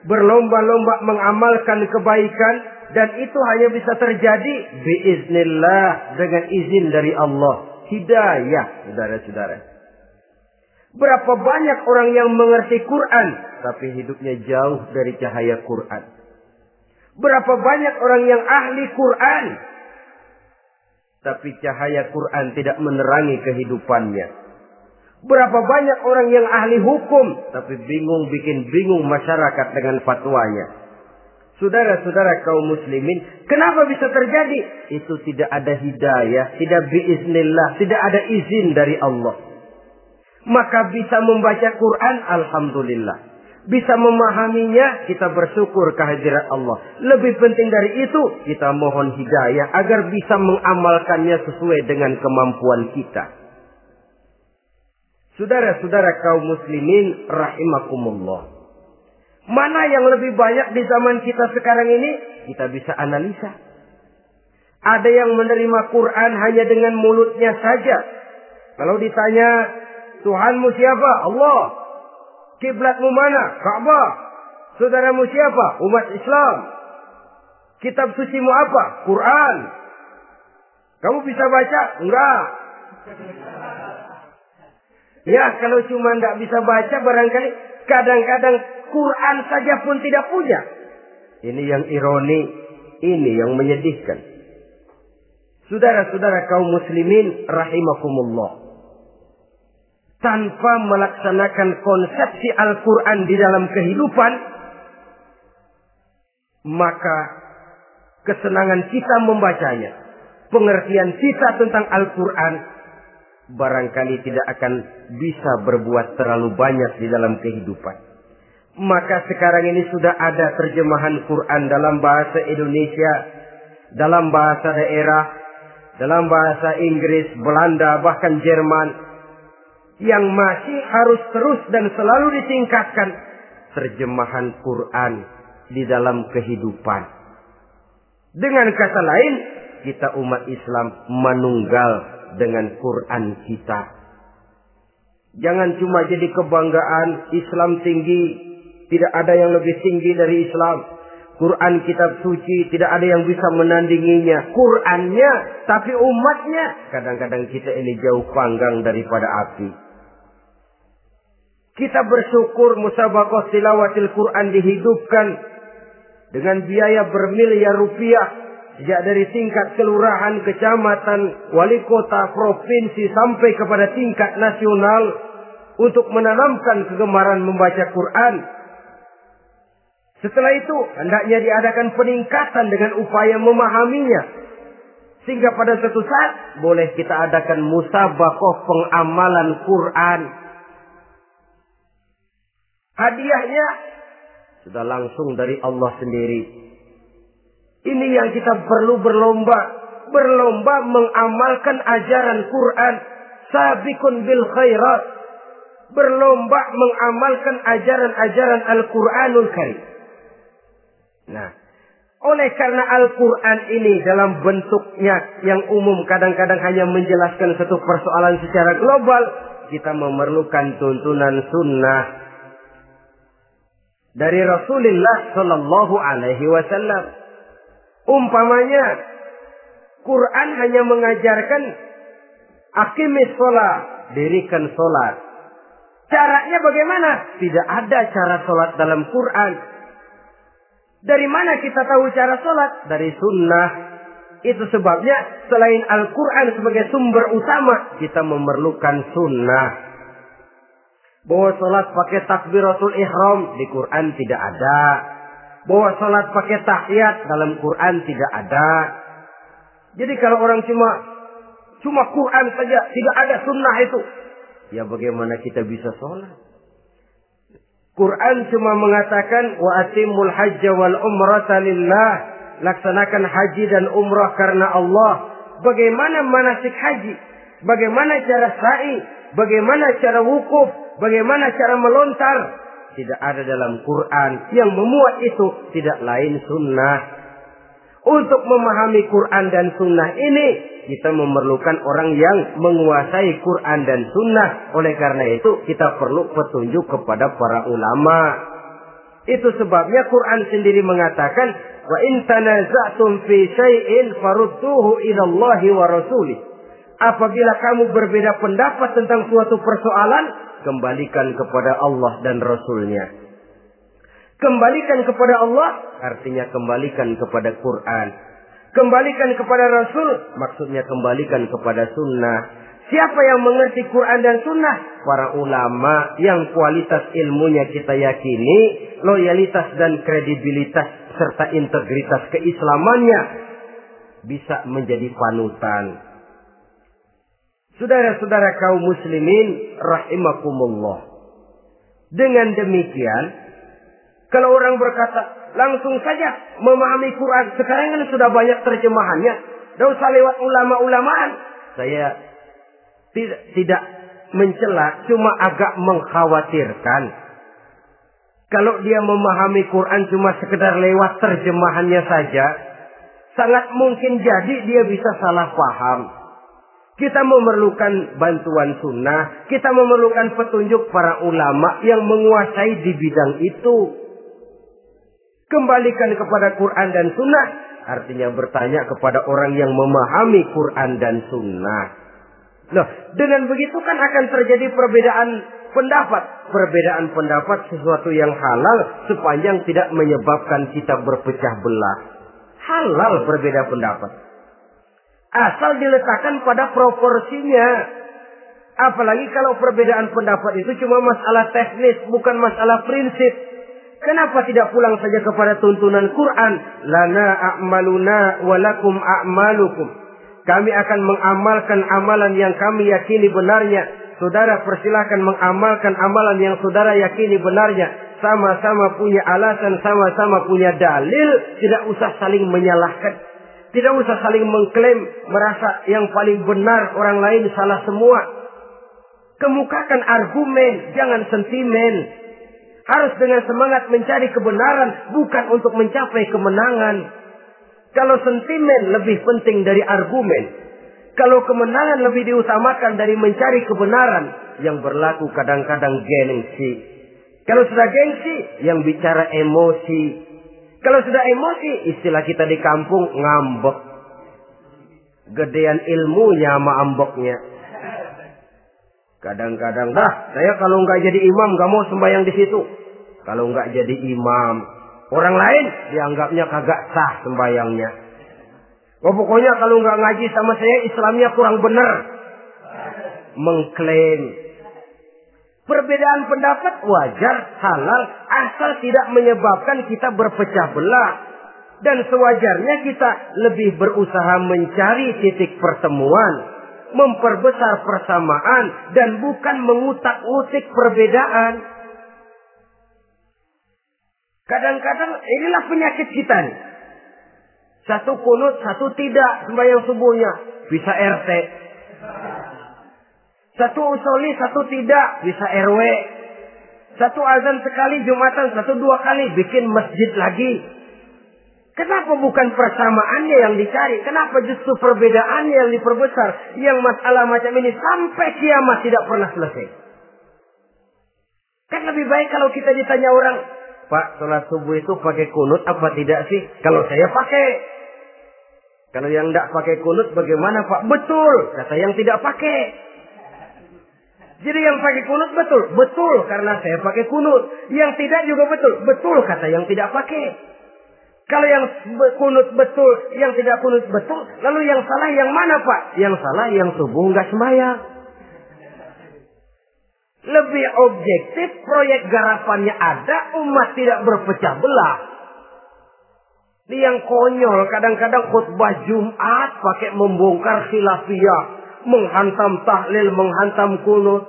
Berlomba-lomba mengamalkan kebaikan dan itu hanya bisa terjadi biiznillah dengan izin dari Allah. Hidayah, saudara-saudara. Berapa banyak orang yang mengerti Quran tapi hidupnya jauh dari cahaya Quran. Berapa banyak orang yang ahli Quran tapi cahaya Quran tidak menerangi kehidupannya. Berapa banyak orang yang ahli hukum tapi bingung bikin bingung masyarakat dengan fatwanya. Saudara-saudara kaum muslimin, kenapa bisa terjadi? Itu tidak ada hidayah, tidak biiznillah, tidak ada izin dari Allah. Maka bisa membaca Quran, Alhamdulillah bisa memahaminya, kita bersyukur kehadirat Allah. Lebih penting dari itu, kita mohon hidayah agar bisa mengamalkannya sesuai dengan kemampuan kita. Saudara-saudara kaum muslimin rahimakumullah. Mana yang lebih banyak di zaman kita sekarang ini? Kita bisa analisa. Ada yang menerima Quran hanya dengan mulutnya saja. Kalau ditanya, Tuhanmu siapa? Allah. Kiblatmu mana? Ka'bah. Saudaramu siapa? Umat Islam. Kitab sucimu apa? Quran. Kamu bisa baca? Enggak. Ya, kalau cuma enggak bisa baca barangkali kadang-kadang Quran saja pun tidak punya. Ini yang ironi, ini yang menyedihkan. Saudara-saudara kaum muslimin rahimakumullah tanpa melaksanakan konsepsi Al-Quran di dalam kehidupan, maka kesenangan kita membacanya, pengertian kita tentang Al-Quran barangkali tidak akan bisa berbuat terlalu banyak di dalam kehidupan. Maka sekarang ini sudah ada terjemahan Quran dalam bahasa Indonesia, dalam bahasa daerah, dalam bahasa Inggris, Belanda, bahkan Jerman, yang masih harus terus dan selalu ditingkatkan terjemahan Quran di dalam kehidupan. Dengan kata lain, kita umat Islam menunggal dengan Quran kita. Jangan cuma jadi kebanggaan Islam tinggi, tidak ada yang lebih tinggi dari Islam. Quran kitab suci tidak ada yang bisa menandinginya. Qurannya, tapi umatnya kadang-kadang kita ini jauh panggang daripada api. Kita bersyukur musabaqah tilawatil Quran dihidupkan dengan biaya bermiliar rupiah sejak dari tingkat kelurahan, kecamatan, wali kota, provinsi sampai kepada tingkat nasional untuk menanamkan kegemaran membaca Quran. Setelah itu hendaknya diadakan peningkatan dengan upaya memahaminya. Sehingga pada suatu saat boleh kita adakan musabaqah pengamalan Quran. Hadiahnya sudah langsung dari Allah sendiri. Ini yang kita perlu berlomba. Berlomba mengamalkan ajaran Quran. Sabikun bil khairat. Berlomba mengamalkan ajaran-ajaran Al-Quranul Karim. Nah, oleh karena Al-Quran ini dalam bentuknya yang umum kadang-kadang hanya menjelaskan satu persoalan secara global, kita memerlukan tuntunan sunnah dari Rasulullah Shallallahu Alaihi Wasallam. Umpamanya, Quran hanya mengajarkan akimis sholat, dirikan sholat. Caranya bagaimana? Tidak ada cara sholat dalam Quran. Dari mana kita tahu cara sholat? Dari sunnah. Itu sebabnya selain Al-Quran sebagai sumber utama, kita memerlukan sunnah. Bahwa sholat pakai takbiratul ihram di Quran tidak ada. Bahwa sholat pakai tahiyat dalam Quran tidak ada. Jadi kalau orang cuma cuma Quran saja, tidak ada sunnah itu. Ya bagaimana kita bisa sholat? Quran cuma mengatakan wa atimul hajja wal lillah. Laksanakan haji dan umrah karena Allah. Bagaimana manasik haji? Bagaimana cara sa'i? Bagaimana cara wukuf? Bagaimana cara melontar? Tidak ada dalam Quran. Yang memuat itu tidak lain sunnah. Untuk memahami Quran dan sunnah ini, kita memerlukan orang yang menguasai Quran dan sunnah. Oleh karena itu, kita perlu petunjuk kepada para ulama. Itu sebabnya Quran sendiri mengatakan, "Wa in tanaza'tum fi syai'in farudduhu ila wa rasulih." Apabila kamu berbeda pendapat tentang suatu persoalan, kembalikan kepada Allah dan Rasulnya. Kembalikan kepada Allah artinya kembalikan kepada Quran. Kembalikan kepada Rasul maksudnya kembalikan kepada sunnah. Siapa yang mengerti Quran dan sunnah? Para ulama yang kualitas ilmunya kita yakini, loyalitas dan kredibilitas serta integritas keislamannya bisa menjadi panutan. Saudara-saudara kaum muslimin rahimakumullah. Dengan demikian, kalau orang berkata langsung saja memahami Quran, sekarang kan sudah banyak terjemahannya. Tidak usah lewat ulama-ulamaan. Saya tidak, tidak mencela, cuma agak mengkhawatirkan. Kalau dia memahami Quran cuma sekedar lewat terjemahannya saja, sangat mungkin jadi dia bisa salah paham. Kita memerlukan bantuan sunnah, kita memerlukan petunjuk para ulama yang menguasai di bidang itu. Kembalikan kepada Quran dan sunnah, artinya bertanya kepada orang yang memahami Quran dan sunnah. Loh, dengan begitu kan akan terjadi perbedaan pendapat. Perbedaan pendapat sesuatu yang halal sepanjang tidak menyebabkan kita berpecah belah. Halal berbeda pendapat. Asal diletakkan pada proporsinya. Apalagi kalau perbedaan pendapat itu cuma masalah teknis, bukan masalah prinsip. Kenapa tidak pulang saja kepada tuntunan Quran? Lana a'maluna walakum a'malukum. Kami akan mengamalkan amalan yang kami yakini benarnya. Saudara persilahkan mengamalkan amalan yang saudara yakini benarnya. Sama-sama punya alasan, sama-sama punya dalil. Tidak usah saling menyalahkan. Tidak usah saling mengklaim merasa yang paling benar orang lain salah semua. Kemukakan argumen, jangan sentimen. Harus dengan semangat mencari kebenaran, bukan untuk mencapai kemenangan. Kalau sentimen lebih penting dari argumen. Kalau kemenangan lebih diutamakan dari mencari kebenaran. Yang berlaku kadang-kadang gengsi. Kalau sudah gengsi, yang bicara emosi. Kalau sudah emosi, istilah kita di kampung ngambek. Gedean ilmunya sama amboknya. Kadang-kadang, dah saya kalau nggak jadi imam nggak mau sembahyang di situ. Kalau nggak jadi imam, Orang lain dianggapnya kagak sah sembayangnya. Oh pokoknya kalau nggak ngaji sama saya Islamnya kurang benar. Mengklaim. Perbedaan pendapat wajar, halal, asal tidak menyebabkan kita berpecah belah. Dan sewajarnya kita lebih berusaha mencari titik pertemuan. Memperbesar persamaan dan bukan mengutak-utik perbedaan. Kadang-kadang inilah penyakit kita nih. Satu kunut, satu tidak sembahyang subuhnya. Bisa RT. Satu usoli, satu tidak. Bisa RW. Satu azan sekali Jumatan, satu dua kali bikin masjid lagi. Kenapa bukan persamaannya yang dicari? Kenapa justru perbedaannya yang diperbesar? Yang masalah macam ini sampai kiamat tidak pernah selesai. Kan lebih baik kalau kita ditanya orang, Pak, sholat subuh itu pakai kunut apa tidak sih? Kalau saya pakai. Kalau yang tidak pakai kunut bagaimana Pak? Betul, kata yang tidak pakai. Jadi yang pakai kunut betul, betul karena saya pakai kunut. Yang tidak juga betul, betul kata yang tidak pakai. Kalau yang kunut betul, yang tidak kunut betul, lalu yang salah yang mana Pak? Yang salah yang subuh nggak sembahyang. Lebih objektif proyek garapannya ada, umat tidak berpecah belah. Ini yang konyol, kadang-kadang khutbah Jumat pakai membongkar khilafiyah, menghantam tahlil, menghantam kunut.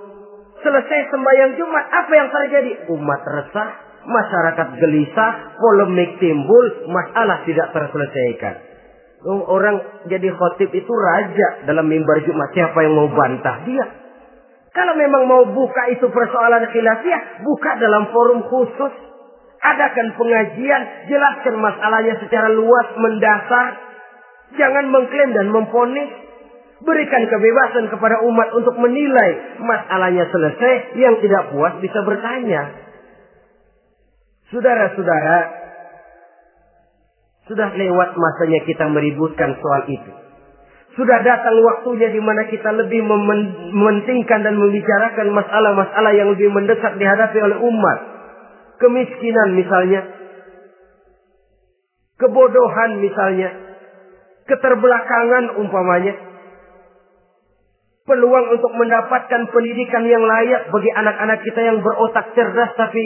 Selesai sembahyang Jumat, apa yang terjadi? Umat resah, masyarakat gelisah, polemik timbul, masalah tidak terselesaikan. Orang jadi khotib itu raja dalam mimbar Jumat. Siapa yang mau bantah dia? Kalau memang mau buka itu persoalan khilafiyah, buka dalam forum khusus. Adakan pengajian, jelaskan masalahnya secara luas, mendasar. Jangan mengklaim dan memponis. Berikan kebebasan kepada umat untuk menilai masalahnya selesai. Yang tidak puas bisa bertanya. Saudara-saudara, sudah lewat masanya kita meributkan soal itu. Sudah datang waktunya di mana kita lebih mementingkan dan membicarakan masalah-masalah yang lebih mendesak dihadapi oleh umat. Kemiskinan misalnya. Kebodohan misalnya. Keterbelakangan umpamanya. Peluang untuk mendapatkan pendidikan yang layak bagi anak-anak kita yang berotak cerdas tapi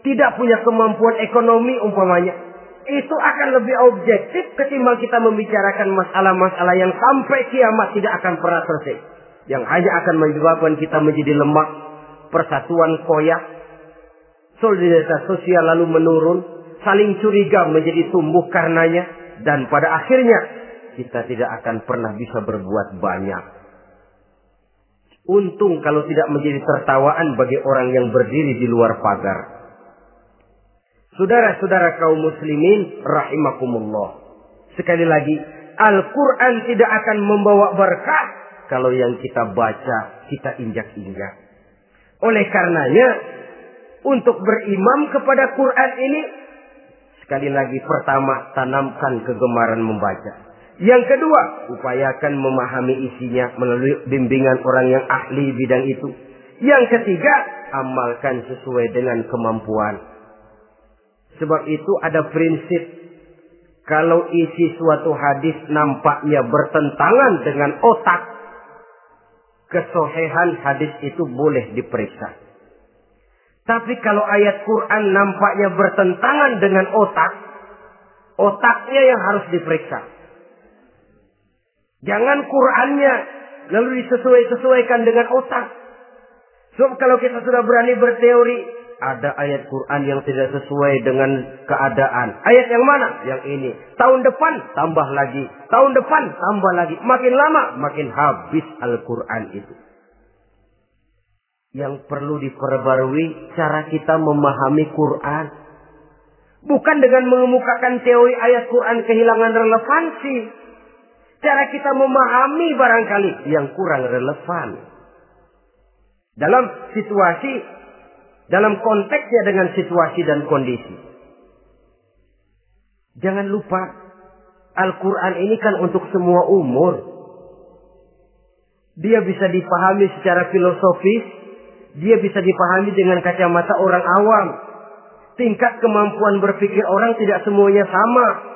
tidak punya kemampuan ekonomi umpamanya itu akan lebih objektif ketimbang kita membicarakan masalah-masalah yang sampai kiamat tidak akan pernah selesai. Yang hanya akan menyebabkan kita menjadi lemah, persatuan koyak, solidaritas sosial lalu menurun, saling curiga menjadi tumbuh karenanya, dan pada akhirnya kita tidak akan pernah bisa berbuat banyak. Untung kalau tidak menjadi tertawaan bagi orang yang berdiri di luar pagar. Saudara-saudara kaum muslimin rahimakumullah. Sekali lagi, Al-Quran tidak akan membawa berkah kalau yang kita baca kita injak-injak. Oleh karenanya, untuk berimam kepada Quran ini, sekali lagi pertama tanamkan kegemaran membaca. Yang kedua, upayakan memahami isinya melalui bimbingan orang yang ahli bidang itu. Yang ketiga, amalkan sesuai dengan kemampuan. Sebab itu ada prinsip kalau isi suatu hadis nampaknya bertentangan dengan otak, kesohehan hadis itu boleh diperiksa. Tapi kalau ayat Quran nampaknya bertentangan dengan otak, otaknya yang harus diperiksa. Jangan Qurannya lalu disesuaikan dengan otak. Sebab kalau kita sudah berani berteori, ada ayat Quran yang tidak sesuai dengan keadaan. Ayat yang mana? Yang ini. Tahun depan tambah lagi. Tahun depan tambah lagi. Makin lama makin habis Al-Quran itu. Yang perlu diperbarui cara kita memahami Quran. Bukan dengan mengemukakan teori ayat Quran kehilangan relevansi. Cara kita memahami barangkali yang kurang relevan. Dalam situasi, dalam konteksnya dengan situasi dan kondisi. Jangan lupa, Al-Quran ini kan untuk semua umur. Dia bisa dipahami secara filosofis, dia bisa dipahami dengan kacamata orang awam. Tingkat kemampuan berpikir orang tidak semuanya sama.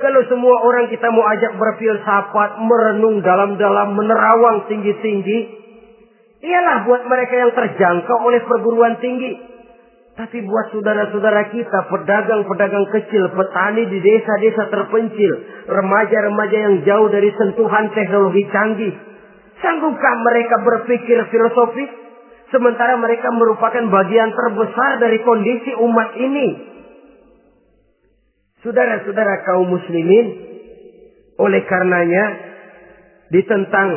Kalau semua orang kita mau ajak berfilsafat, merenung dalam-dalam, menerawang tinggi-tinggi, ialah buat mereka yang terjangkau oleh perguruan tinggi. Tapi buat saudara-saudara kita, pedagang-pedagang kecil, petani di desa-desa terpencil, remaja-remaja yang jauh dari sentuhan teknologi canggih, sanggupkah mereka berpikir filosofis? Sementara mereka merupakan bagian terbesar dari kondisi umat ini. Saudara-saudara kaum muslimin, oleh karenanya ditentang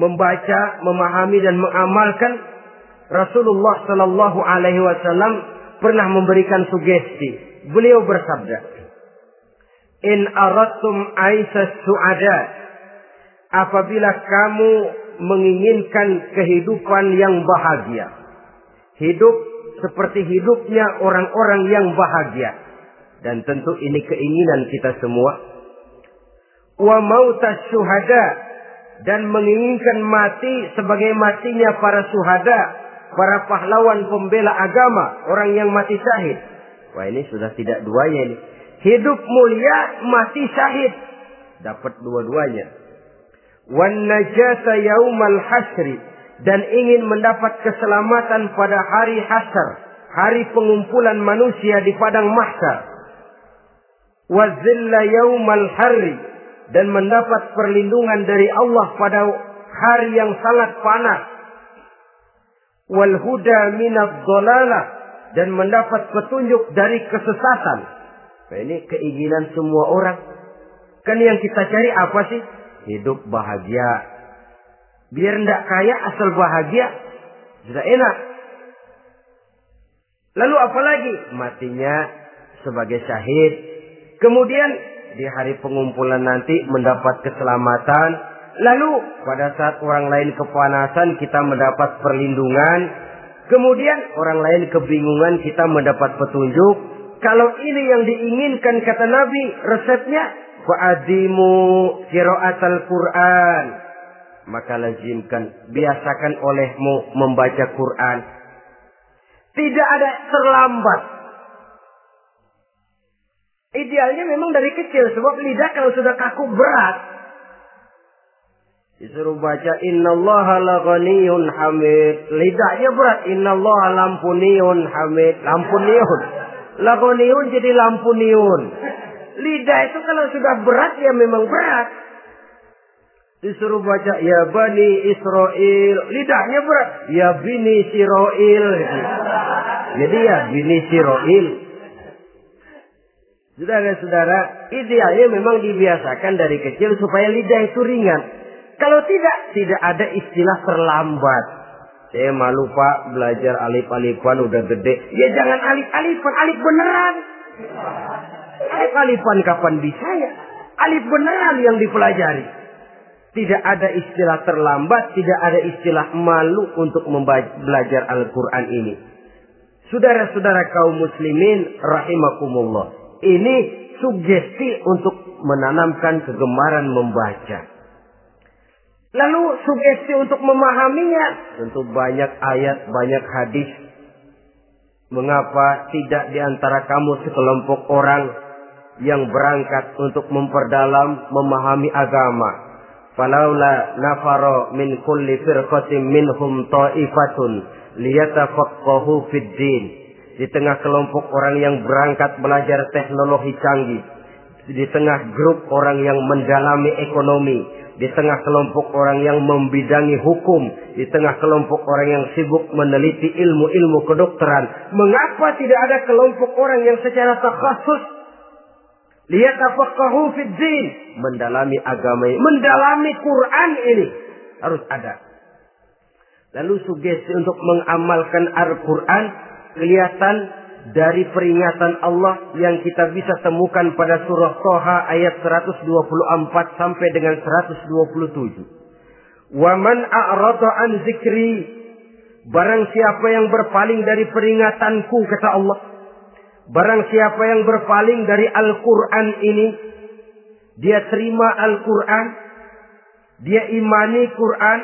membaca, memahami dan mengamalkan Rasulullah Shallallahu Alaihi Wasallam pernah memberikan sugesti. Beliau bersabda, In aratum aisas suada, apabila kamu menginginkan kehidupan yang bahagia, hidup seperti hidupnya orang-orang yang bahagia dan tentu ini keinginan kita semua. Wa mautas syuhada dan menginginkan mati sebagai matinya para syuhada, para pahlawan pembela agama, orang yang mati syahid. Wah ini sudah tidak duanya ini. Hidup mulia, mati syahid. Dapat dua-duanya. Wan najasa yaumal hasri dan ingin mendapat keselamatan pada hari hasar, hari pengumpulan manusia di padang mahsyar wazilla yaumal hari dan mendapat perlindungan dari Allah pada hari yang sangat panas wal huda minad dan mendapat petunjuk dari kesesatan. Nah, ini keinginan semua orang. Kan yang kita cari apa sih? Hidup bahagia. Biar ndak kaya asal bahagia. Sudah enak. Lalu apa lagi? Matinya sebagai syahid Kemudian di hari pengumpulan nanti mendapat keselamatan. Lalu pada saat orang lain kepanasan kita mendapat perlindungan. Kemudian orang lain kebingungan kita mendapat petunjuk. Kalau ini yang diinginkan kata Nabi resepnya fa'adimu qiraat al-Qur'an. Maka lazimkan, biasakan olehmu membaca Quran. Tidak ada terlambat Idealnya memang dari kecil sebab lidah kalau sudah kaku berat. Disuruh baca innallaha laghaniyun hamid. Lidahnya berat innallaha lampuniun hamid. Lampuniun. Laghaniyun jadi lampuniun. Lidah itu kalau sudah berat ya memang berat. Disuruh baca ya bani Israel. Lidahnya berat. Ya bini Siroil. Jadi ya bini Siroil. Saudara-saudara, idealnya memang dibiasakan dari kecil supaya lidah itu ringan. Kalau tidak, tidak ada istilah terlambat. Saya malu pak belajar alif-alifan udah gede. Ya jangan alif-alifan, alif beneran. Alif-alifan kapan bisa ya? Alif beneran yang dipelajari. Tidak ada istilah terlambat, tidak ada istilah malu untuk belajar Al-Quran ini. Saudara-saudara kaum muslimin rahimakumullah. Ini sugesti untuk menanamkan kegemaran membaca. Lalu sugesti untuk memahaminya. Tentu banyak ayat, banyak hadis. Mengapa tidak di antara kamu sekelompok orang yang berangkat untuk memperdalam, memahami agama. Falaula nafaro min kulli firqatin minhum ta'ifatun liyatafaqahu fid din di tengah kelompok orang yang berangkat belajar teknologi canggih. di tengah grup orang yang mendalami ekonomi, di tengah kelompok orang yang membidangi hukum, di tengah kelompok orang yang sibuk meneliti ilmu-ilmu kedokteran, mengapa tidak ada kelompok orang yang secara takhasus? Liyatafaqahu fid din, mendalami agama ini, mendalami Quran ini. Harus ada. Lalu sugesti untuk mengamalkan Al-Quran kelihatan dari peringatan Allah yang kita bisa temukan pada surah Toha ayat 124 sampai dengan 127. Wa man a'rada an zikri barang siapa yang berpaling dari peringatanku kata Allah. Barang siapa yang berpaling dari Al-Qur'an ini dia terima Al-Qur'an, dia imani Quran,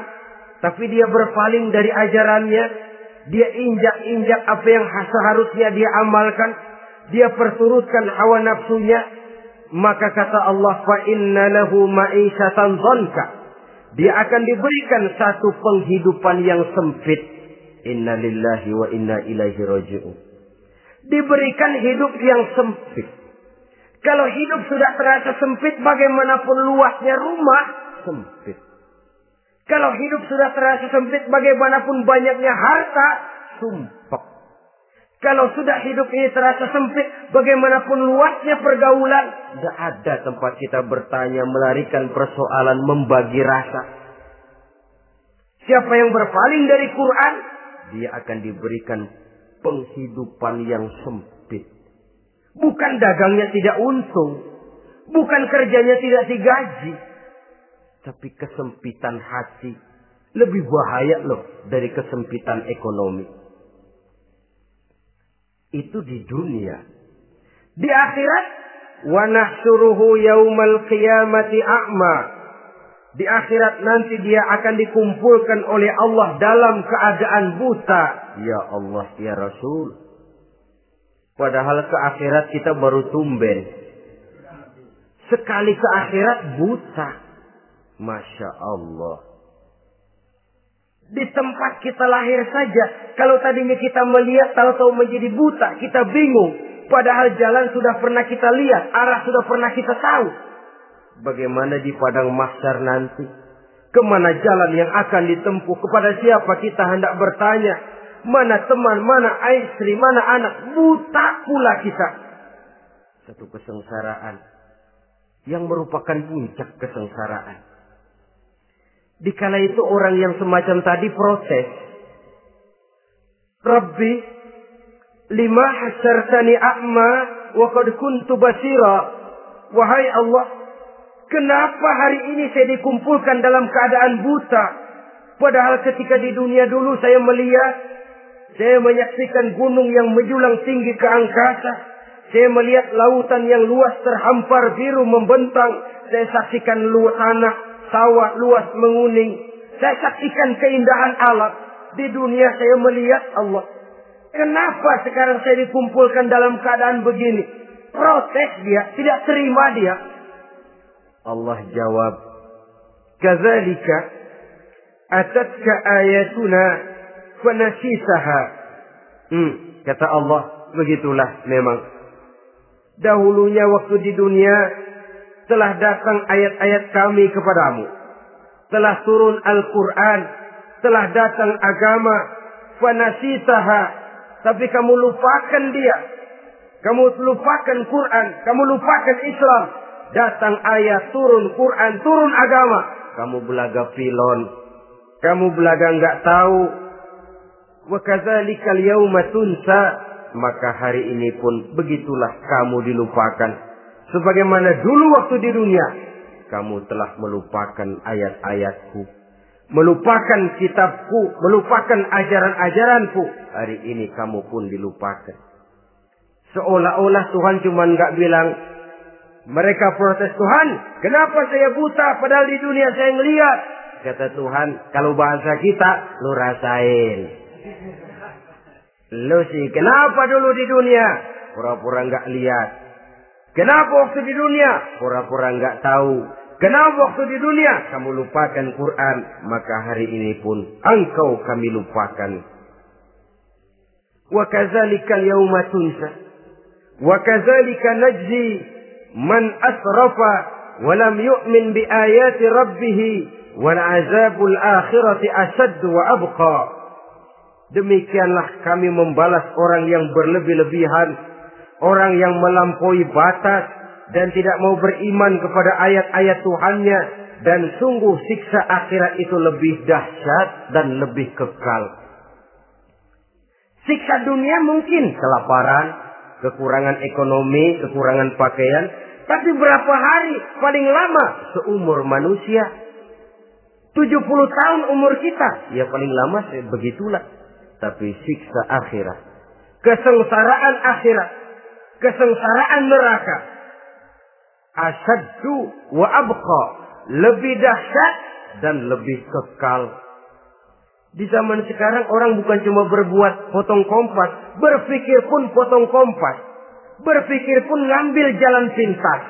tapi dia berpaling dari ajarannya, dia injak-injak apa yang seharusnya dia amalkan, dia perturutkan hawa nafsunya, maka kata Allah fa inna lahu dhanka. Dia akan diberikan satu penghidupan yang sempit. Inna lillahi wa inna ilaihi raji'un. Diberikan hidup yang sempit. Kalau hidup sudah terasa sempit, bagaimanapun luasnya rumah, sempit. Kalau hidup sudah terasa sempit, bagaimanapun banyaknya harta, sumpah. Kalau sudah hidup ini terasa sempit, bagaimanapun luasnya pergaulan, tidak ada tempat kita bertanya, melarikan persoalan, membagi rasa. Siapa yang berpaling dari Quran, dia akan diberikan penghidupan yang sempit. Bukan dagangnya tidak untung, bukan kerjanya tidak digaji, tapi kesempitan hati lebih bahaya loh dari kesempitan ekonomi. Itu di dunia. Di akhirat, wa yaumal qiyamati a'ma. Di akhirat nanti dia akan dikumpulkan oleh Allah dalam keadaan buta. Ya Allah, ya Rasul. Padahal ke akhirat kita baru tumben. Sekali ke akhirat buta. Masya Allah. Di tempat kita lahir saja. Kalau tadinya kita melihat, tahu-tahu menjadi buta. Kita bingung. Padahal jalan sudah pernah kita lihat. Arah sudah pernah kita tahu. Bagaimana di padang mahsyar nanti? Ke mana jalan yang akan ditempuh? Kepada siapa kita hendak bertanya? Mana teman, mana istri, mana anak? Buta pula kita. Satu kesengsaraan. Yang merupakan puncak kesengsaraan. Dikala itu orang yang semacam tadi protes. Rabbi, lima hasartani a'ma wa qad kuntu basira. Wahai Allah, kenapa hari ini saya dikumpulkan dalam keadaan buta? Padahal ketika di dunia dulu saya melihat, saya menyaksikan gunung yang menjulang tinggi ke angkasa. Saya melihat lautan yang luas terhampar biru membentang. Saya saksikan tanah sawah luas menguning. Saya saksikan keindahan alam. Di dunia saya melihat Allah. Kenapa sekarang saya dikumpulkan dalam keadaan begini? Protes dia, tidak terima dia. Allah jawab, "Kadzalika atatka ayatuna fanasisaha." Hmm, kata Allah, begitulah memang. Dahulunya waktu di dunia telah datang ayat-ayat kami kepadamu. Telah turun Al-Quran. Telah datang agama. Fanasitaha. Tapi kamu lupakan dia. Kamu lupakan Quran. Kamu lupakan Islam. Datang ayat, turun Quran, turun agama. Kamu belaga pilon. Kamu belaga nggak tahu. Wa kadzalikal yauma. Maka hari ini pun begitulah kamu dilupakan Sebagaimana dulu waktu di dunia, kamu telah melupakan ayat-ayatku. Melupakan kitabku, melupakan ajaran-ajaranku. Hari ini kamu pun dilupakan. Seolah-olah Tuhan cuma nggak bilang, mereka protes Tuhan, kenapa saya buta padahal di dunia saya ngeliat. Kata Tuhan, kalau bahasa kita, lu rasain. Lu sih, kenapa dulu di dunia? Pura-pura nggak lihat. Kenapa waktu di dunia? Pura-pura nggak tahu. Kenapa waktu di dunia? Kamu lupakan Quran. Maka hari ini pun engkau kami lupakan. Wa kadzalika al-yawma tunsa. Wa kadzalika najzi man asrafa wa lam yu'min bi ayati rabbih wal azabul akhirati asad wa abqa. Demikianlah kami membalas orang yang berlebih-lebihan, orang yang melampaui batas dan tidak mau beriman kepada ayat-ayat Tuhannya dan sungguh siksa akhirat itu lebih dahsyat dan lebih kekal. Siksa dunia mungkin kelaparan, kekurangan ekonomi, kekurangan pakaian, tapi berapa hari paling lama seumur manusia? 70 tahun umur kita, ya paling lama begitulah. Tapi siksa akhirat, kesengsaraan akhirat, kesengsaraan neraka, asyaddu wa abqa, lebih dahsyat dan lebih kekal. Di zaman sekarang orang bukan cuma berbuat potong kompas, berpikir pun potong kompas. Berpikir pun ngambil jalan pintas.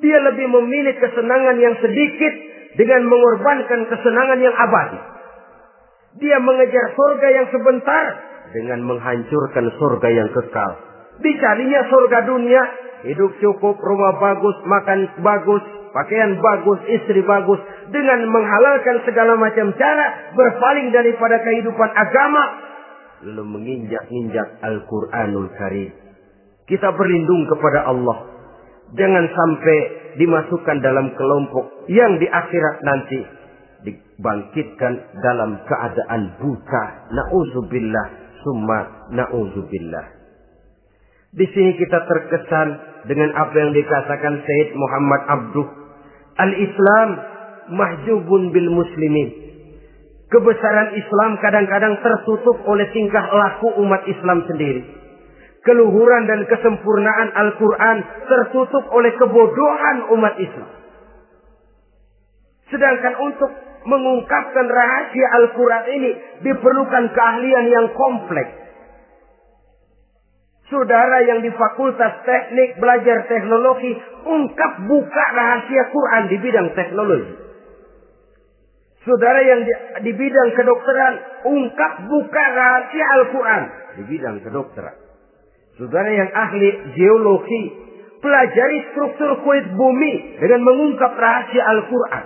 Dia lebih memilih kesenangan yang sedikit dengan mengorbankan kesenangan yang abadi. Dia mengejar surga yang sebentar dengan menghancurkan surga yang kekal. Dicarinya surga dunia, hidup cukup, rumah bagus, makan bagus, pakaian bagus, istri bagus, dengan menghalalkan segala macam cara, berpaling daripada kehidupan agama, lalu menginjak-injak Al-Quranul Karim. Kita berlindung kepada Allah. Jangan sampai dimasukkan dalam kelompok yang di akhirat nanti dibangkitkan dalam keadaan buta. Na'udzubillah summa na'udzubillah. Di sini kita terkesan dengan apa yang dikatakan Said Muhammad Abduh. Al-Islam mahjubun bil muslimin. Kebesaran Islam kadang-kadang tertutup oleh tingkah laku umat Islam sendiri keluhuran dan kesempurnaan Al-Quran tertutup oleh kebodohan umat Islam. Sedangkan untuk mengungkapkan rahasia Al-Quran ini diperlukan keahlian yang kompleks. Saudara yang di fakultas teknik belajar teknologi ungkap buka rahasia Quran di bidang teknologi. Saudara yang di, di bidang kedokteran ungkap buka rahasia Al-Quran di bidang kedokteran. Saudara yang ahli geologi, pelajari struktur kulit bumi dengan mengungkap rahasia Al-Quran.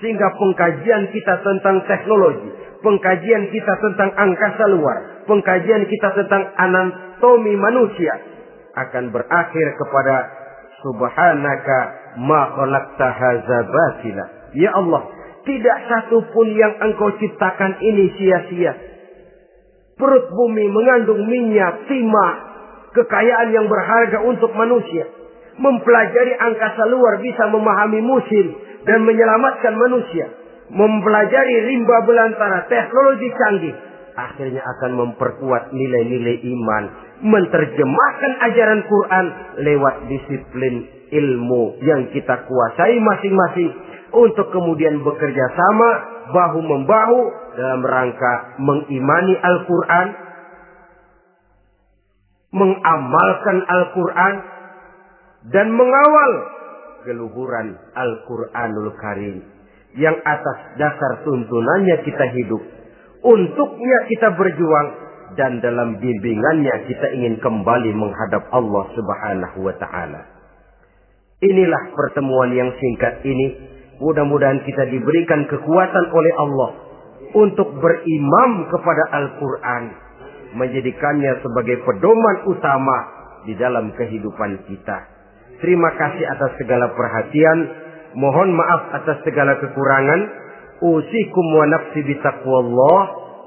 Sehingga pengkajian kita tentang teknologi, pengkajian kita tentang angkasa luar, pengkajian kita tentang anatomi manusia akan berakhir kepada subhanaka ma khalaqta hadza batila. Ya Allah, tidak satu pun yang engkau ciptakan ini sia-sia Perut bumi mengandung minyak, timah, kekayaan yang berharga untuk manusia. Mempelajari angkasa luar bisa memahami musim dan menyelamatkan manusia. Mempelajari rimba belantara, teknologi canggih. Akhirnya akan memperkuat nilai-nilai iman. Menerjemahkan ajaran Quran lewat disiplin ilmu yang kita kuasai masing-masing. Untuk kemudian bekerja sama bahu membahu dalam rangka mengimani Al-Quran, mengamalkan Al-Quran, dan mengawal keluhuran Al-Quranul Karim yang atas dasar tuntunannya kita hidup. Untuknya kita berjuang dan dalam bimbingannya kita ingin kembali menghadap Allah Subhanahu wa taala. Inilah pertemuan yang singkat ini Mudah-mudahan kita diberikan kekuatan oleh Allah untuk berimam kepada Al-Quran. Menjadikannya sebagai pedoman utama di dalam kehidupan kita. Terima kasih atas segala perhatian. Mohon maaf atas segala kekurangan. Usikum wa nafsi bitaqwallah.